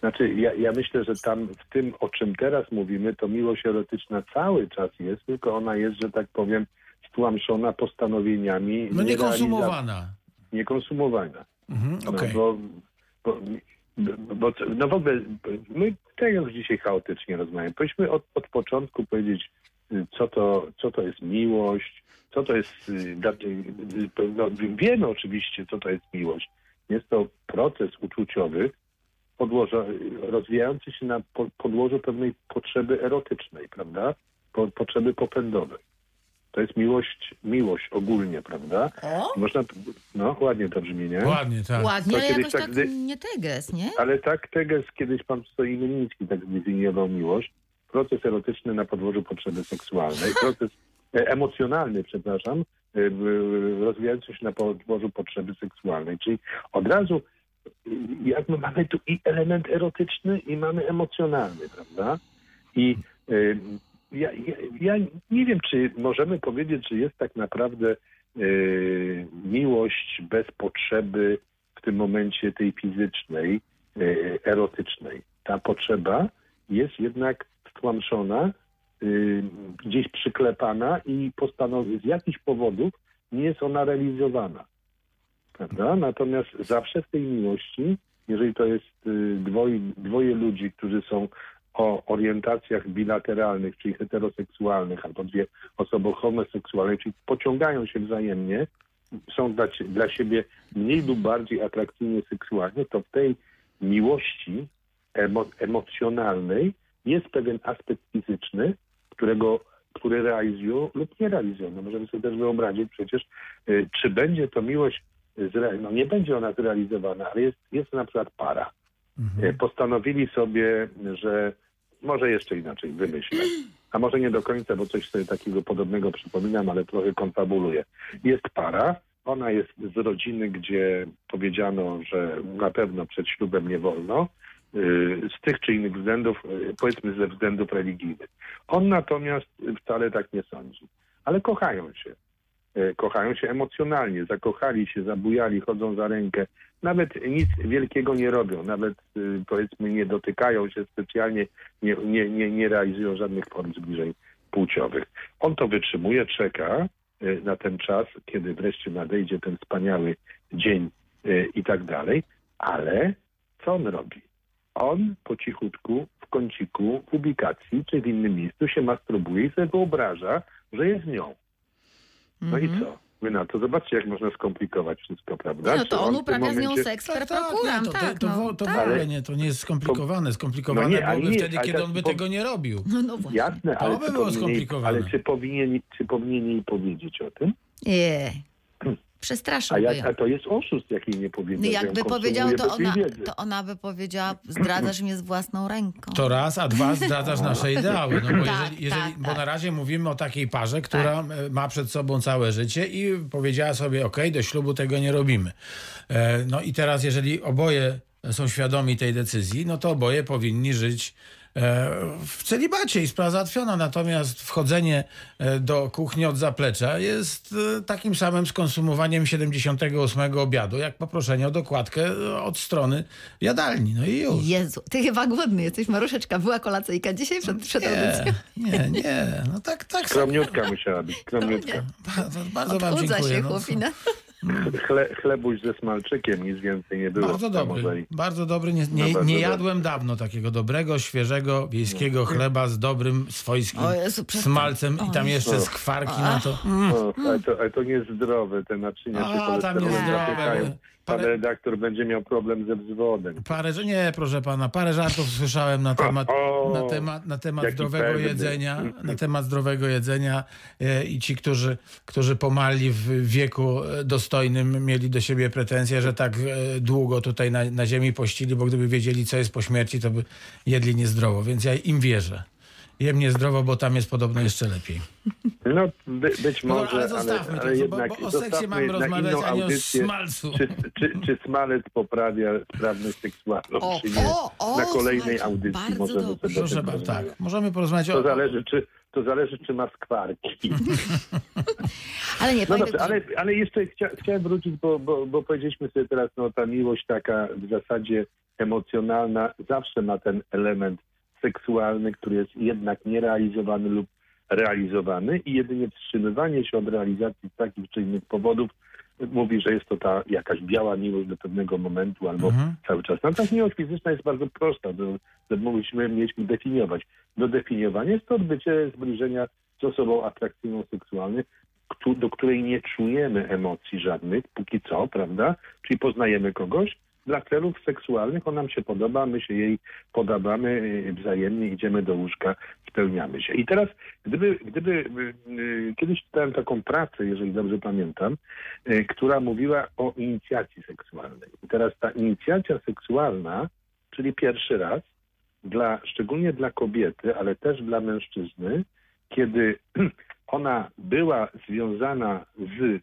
Znaczy, ja, ja myślę, że tam w tym, o czym teraz mówimy, to miłość erotyczna cały czas jest, tylko ona jest, że tak powiem, stłamszona postanowieniami. No niekonsumowana. Niekonsumowana. Mhm, No, okej. bo, bo, bo, no w ogóle my tak już dzisiaj chaotycznie rozmawiamy. Powinniśmy od, od początku powiedzieć y, co to, co to jest miłość, co to jest, y, y, no, wiemy oczywiście, co to jest miłość. Jest to proces uczuciowy, podłoża, rozwijający się na po, podłożu pewnej potrzeby erotycznej, prawda? Po, potrzeby popędowej. To jest miłość, miłość ogólnie, prawda? O, Można, no ładnie to brzmi, nie? Ładnie, tak. ładnie, To ale kiedyś jakoś tak tak gdy- nie teges, nie? Ale tak Teges kiedyś pan Stoimiński tak zdefiniował miłość. Proces erotyczny na podłożu potrzeby seksualnej. Proces e, emocjonalny, przepraszam, e, rozwijający się na podłożu potrzeby seksualnej. Czyli od razu y, jakby mamy tu i element erotyczny i mamy emocjonalny, prawda? I y, ja, ja, ja nie wiem, czy możemy powiedzieć, że jest tak naprawdę y, miłość bez potrzeby w tym momencie tej fizycznej, y, erotycznej. Ta potrzeba jest jednak stłamszona, y, gdzieś przyklepana i postanowi z jakichś powodów nie jest ona realizowana. Prawda? Natomiast zawsze w tej miłości, jeżeli to jest dwoje, dwoje ludzi, którzy są o orientacjach bilateralnych, czyli heteroseksualnych, albo dwie osoby homoseksualne, czyli pociągają się wzajemnie, są dla, dla siebie mniej lub bardziej atrakcyjnie seksualnie, to w tej miłości emo, emocjonalnej jest pewien aspekt fizyczny, którego, który realizują lub nie realizują. No możemy sobie też wyobrazić przecież, y, czy będzie to miłość, zre, no nie będzie ona zrealizowana, ale jest, jest na przykład para. Mhm. Y, Postanowili sobie, że może jeszcze inaczej wymyślę. A może nie do końca, bo coś sobie takiego podobnego przypominam, ale trochę konfabuluję. Jest para, ona jest z rodziny, gdzie powiedziano, że na pewno przed ślubem nie wolno, y, z tych czy innych względów, y, powiedzmy ze względów religijnych. On natomiast wcale tak nie sądzi. Ale kochają się. Y, Kochają się emocjonalnie, zakochali się, zabujali, chodzą za rękę. Nawet nic wielkiego nie robią, nawet y, powiedzmy nie dotykają się specjalnie, nie, nie, nie, nie realizują żadnych form zbliżeń płciowych. On to wytrzymuje, czeka y, na ten czas, kiedy wreszcie nadejdzie ten wspaniały dzień y, i tak dalej, ale co on robi? On po cichutku w kąciku, w ubikacji czy w innym miejscu się masturbuje i sobie wyobraża, że jest z nią. No Mhm. i co? Wy na to zobaczcie, jak można skomplikować wszystko, prawda? No Czy to on tym uprawia z nią momencie- seks Tak, per tak, procuram, nie, to, tak, to, to, no, w- to w tak. ogóle nie, to nie jest skomplikowane. Skomplikowane No nie, ale byłoby nie, wtedy, kiedy tak on by po- tego nie robił. No, no właśnie. Jasne, ale, by było skomplikowane. ale czy powinien, czy powinien jej powiedzieć o tym? Nie. A, Przestraszyłby jak, ją. a to jest oszust, jak jej nie. No że jakby powiedział, to ona, to ona by powiedziała, zdradzasz mnie z własną ręką. To raz, a dwa zdradzasz nasze ideały. No bo, Tak, jeżeli, jeżeli, tak, bo tak. na razie mówimy o takiej parze, która ma przed sobą całe życie i powiedziała sobie, ok, do ślubu tego nie robimy. E, No i teraz, jeżeli oboje są świadomi tej decyzji, no to oboje powinni żyć w celibacie i sprawa załatwiona. Natomiast wchodzenie e, do kuchni od zaplecza jest e, takim samym skonsumowaniem 78 obiadu, jak poproszenie o dokładkę e, od strony jadalni. No i już. Jezu, ty chyba głodny jesteś, Maruszeczka. Była kolacyjka dzisiaj przed, przed audycją. Nie, nie, nie. No tak, tak. Skromniutka musiała być, skromniutka. Bardzo, bardzo wam dziękuję. się No, chłopina. Chle, chlebuś ze smalczykiem, nic więcej nie było. bardzo dobry. Bardzo dobry. Nie, No nie, bardzo nie dobry. jadłem dawno takiego dobrego, świeżego, wiejskiego chleba z dobrym, swojskim O Jezu, smalcem i tam O jeszcze Jezu. skwarki na to. O, ale, to, ale to niezdrowe, te naczynia A, tam niezdrowe. Pan Parę- redaktor będzie miał problem ze wzwodem. Parę, że nie, proszę pana, parę żartów słyszałem na temat, O, na temat, na temat zdrowego pewny. jedzenia, na temat zdrowego jedzenia e, i ci, którzy, którzy pomalli w wieku e, dostojnym, mieli do siebie pretensje, że tak e, długo tutaj na, na ziemi pościli, bo gdyby wiedzieli, co jest po śmierci, to by jedli niezdrowo, więc ja im wierzę. Jem niezdrowo, bo tam jest podobno jeszcze lepiej. No, by, być No, może, ale ale, zostawmy ale to, jednak bo, bo o seksie mamy rozmawiać, a nie o smalcu. Czy, czy, czy smalec poprawia sprawność seksualną, O, czy nie? o, o, na kolejnej słuchajcie, audycji bardzo możemy dobrze. sobie Proszę tak. Możemy porozmawiać To o... zależy, czy, to zależy, czy ma skwarki. Ale nie, No dobrze, ale, ale jeszcze chcia, chciałem wrócić, bo, bo, bo powiedzieliśmy sobie teraz, no ta miłość taka w zasadzie emocjonalna zawsze ma ten element seksualny, który jest jednak nierealizowany lub realizowany i jedynie wstrzymywanie się od realizacji z takich czy innych powodów mówi, że jest to ta jakaś biała miłość do pewnego momentu albo Mhm. cały czas. Natomiast miłość fizyczna jest bardzo prosta, do, mogliśmy, mieliśmy definiować. Do definiowania jest to odbycie zbliżenia z osobą atrakcyjną seksualnie, do której nie czujemy emocji żadnych, póki co, prawda? Czyli poznajemy kogoś, dla celów seksualnych on nam się podoba, my się jej podobamy y, wzajemnie, idziemy do łóżka, spełniamy się. I teraz, gdyby, gdyby y, y, kiedyś czytałem taką pracę, jeżeli dobrze pamiętam, która mówiła o inicjacji seksualnej. I teraz ta inicjacja seksualna, czyli pierwszy raz, dla, szczególnie dla kobiety, ale też dla mężczyzny, kiedy ona była związana z,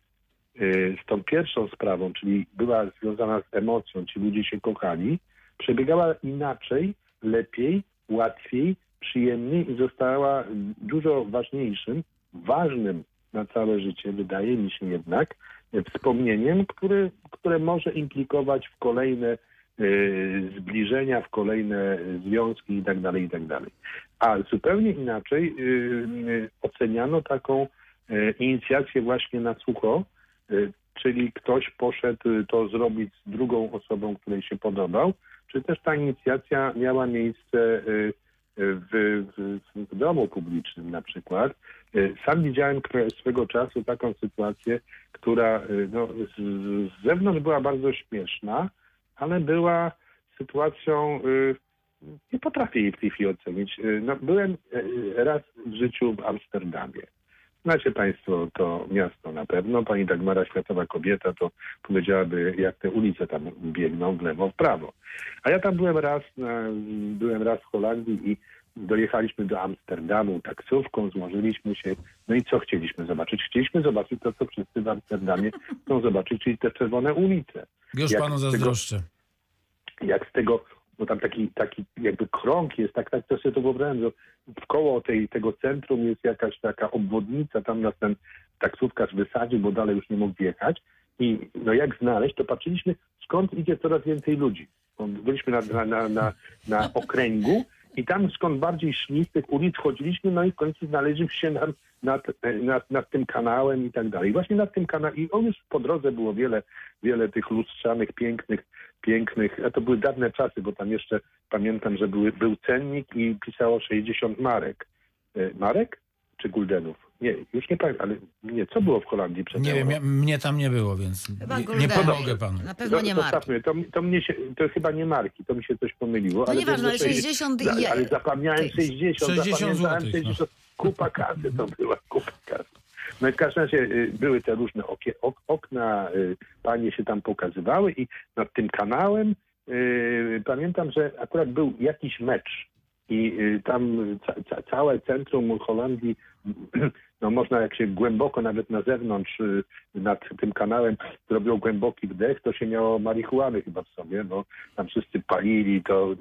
z tą pierwszą sprawą, czyli była związana z emocją, ci ludzie się kochali, przebiegała inaczej, lepiej, łatwiej, przyjemniej i została dużo ważniejszym, ważnym na całe życie, wydaje mi się jednak, y, wspomnieniem, które, które może implikować w kolejne y, zbliżenia, w kolejne związki i tak dalej, i tak dalej. A zupełnie inaczej y, y, oceniano taką y, inicjację właśnie na sucho, y, czyli ktoś poszedł y, to zrobić z drugą osobą, której się podobał, czy też ta inicjacja miała miejsce y, w, w, w domu publicznym na przykład. Y, Sam widziałem swego czasu taką sytuację, która y, no, z, z zewnątrz była bardzo śmieszna, ale była sytuacją, y, nie potrafię jej w tej chwili ocenić. Y, No, byłem y, raz w życiu w Amsterdamie. Znacie Państwo to miasto na pewno. Pani Dagmara, światowa kobieta, to powiedziałaby, jak te ulice tam biegną w lewo, w prawo. A ja tam byłem raz, byłem raz w Holandii i dojechaliśmy do Amsterdamu taksówką, złożyliśmy się. No i co chcieliśmy zobaczyć? Chcieliśmy zobaczyć to, co wszyscy w Amsterdamie chcą zobaczyć, czyli te czerwone ulice Już Jak panu z tego- zazdroszczę. jak z tego, bo tam taki, taki jakby krąg jest, tak, tak to sobie to wyobrażam, że wkoło tej, tego centrum jest jakaś taka obwodnica, tam nas ten taksówkarz wysadził, bo dalej już nie mógł wjechać i no jak znaleźć, to patrzyliśmy, skąd idzie coraz więcej ludzi. Byliśmy na, na, na, na, na okręgu i tam skąd bardziej szli z tych ulic chodziliśmy, no i w końcu znaleźliśmy się nad, nad, nad, nad tym kanałem i tak dalej. Właśnie nad tym kanałem i on już po drodze było wiele, wiele tych lustrzanych, pięknych, pięknych, a to były dawne czasy, bo tam jeszcze pamiętam, że były, był cennik i pisało 60 marek. E, Marek czy guldenów? Nie, już nie pamiętam, ale nie, co było w Holandii przed Nie euro? wiem, ja, mnie tam nie było, więc Chyba nie, nie Goldenów. pomogę panu. Na pewno nie marki. Zostawmy, to, to mnie się, to chyba nie marki, to mi się coś pomyliło. To ale nieważne, wiem, ale że 60 ale, i... ale zapomniałem 60, 60 zapamiętałem złotych, no. 60, kupa kasy to była, kupa kasy. No i w każdym razie y, były te różne okie, ok, okna, y, panie się tam pokazywały i nad tym kanałem y, pamiętam, że akurat był jakiś mecz i y, tam ca, ca, całe centrum Holandii, no można jak się głęboko nawet na zewnątrz y, nad tym kanałem zrobił głęboki wdech, to się miało marihuany chyba w sobie, bo tam wszyscy palili to.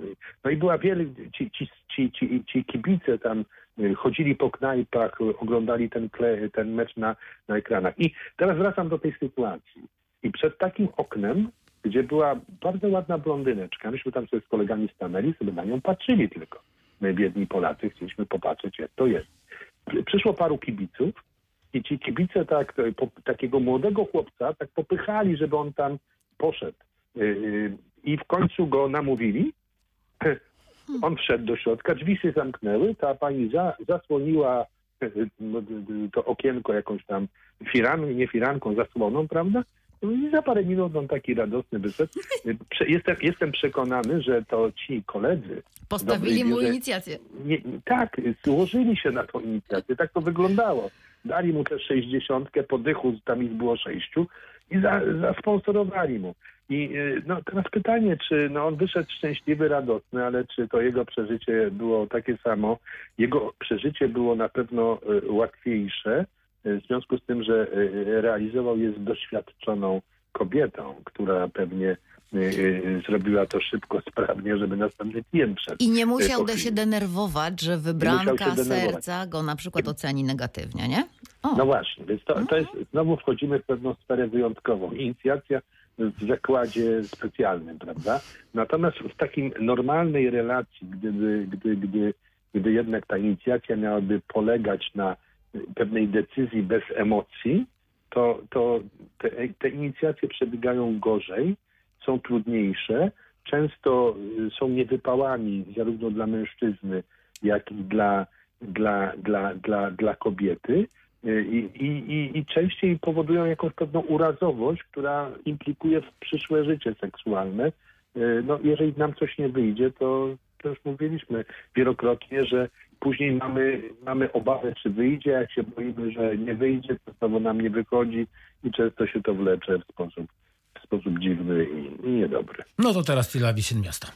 No i była wiele, ci, ci, ci, ci, ci kibice tam y, chodzili po knajpach, oglądali ten, kle, ten mecz na, na ekranach. I teraz wracam do tej sytuacji. I przed takim oknem, gdzie była bardzo ładna blondyneczka, myśmy tam sobie z kolegami stanęli, sobie na nią patrzyli tylko. My biedni Polacy chcieliśmy popatrzeć, jak to jest. Przyszło paru kibiców i ci kibice tak, po, takiego młodego chłopca tak popychali, żeby on tam poszedł. Y, y, I w końcu go namówili. On wszedł do środka, drzwi się zamknęły, ta pani za, zasłoniła y, to okienko jakąś tam firan, nie firanką, zasłoną, prawda? No I za parę minut on taki radosny wyszedł. Y, prze- Jestem, jestem przekonany, że to ci koledzy Postawili mu inicjację. nie, tak, złożyli się na tą inicjatywę, tak to wyglądało. Dali mu też sześćdziesiątkę, podychu, tam ich było sześciu i za, zasponsorowali mu. I y, no, teraz pytanie, czy no, on wyszedł szczęśliwy, radosny, ale czy to jego przeżycie było takie samo? Jego przeżycie było na pewno y, łatwiejsze, w związku z tym, że y, realizował je z doświadczoną kobietą, która pewnie y, zrobiła to szybko, sprawnie, żeby następny klient wszedł. I nie musiał po da chwili. się denerwować, że wybranka serca go na przykład oceni negatywnie, nie? O, No właśnie, więc to, to jest, znowu wchodzimy w pewną sferę wyjątkową. Inicjacja w zakładzie specjalnym, prawda? Natomiast w takim normalnej relacji, gdyby, gdy, gdy, gdy jednak ta inicjacja miałaby polegać na pewnej decyzji bez emocji, to, to te, te inicjacje przebiegają gorzej, są trudniejsze, często y, są niewypałami zarówno dla mężczyzny, jak i dla dla, dla, dla, dla kobiety y, i, i, i, częściej powodują jakąś pewną urazowość, która implikuje w przyszłe życie seksualne. Y, No, jeżeli nam coś nie wyjdzie, to, to już mówiliśmy wielokrotnie, że później mamy, mamy obawę, czy wyjdzie, jak się boimy, że nie wyjdzie, to znowu nam nie wychodzi i często się to wlecze w sposób, w sposób dziwny i, i niedobry. No to teraz chwila Wisin Miasta.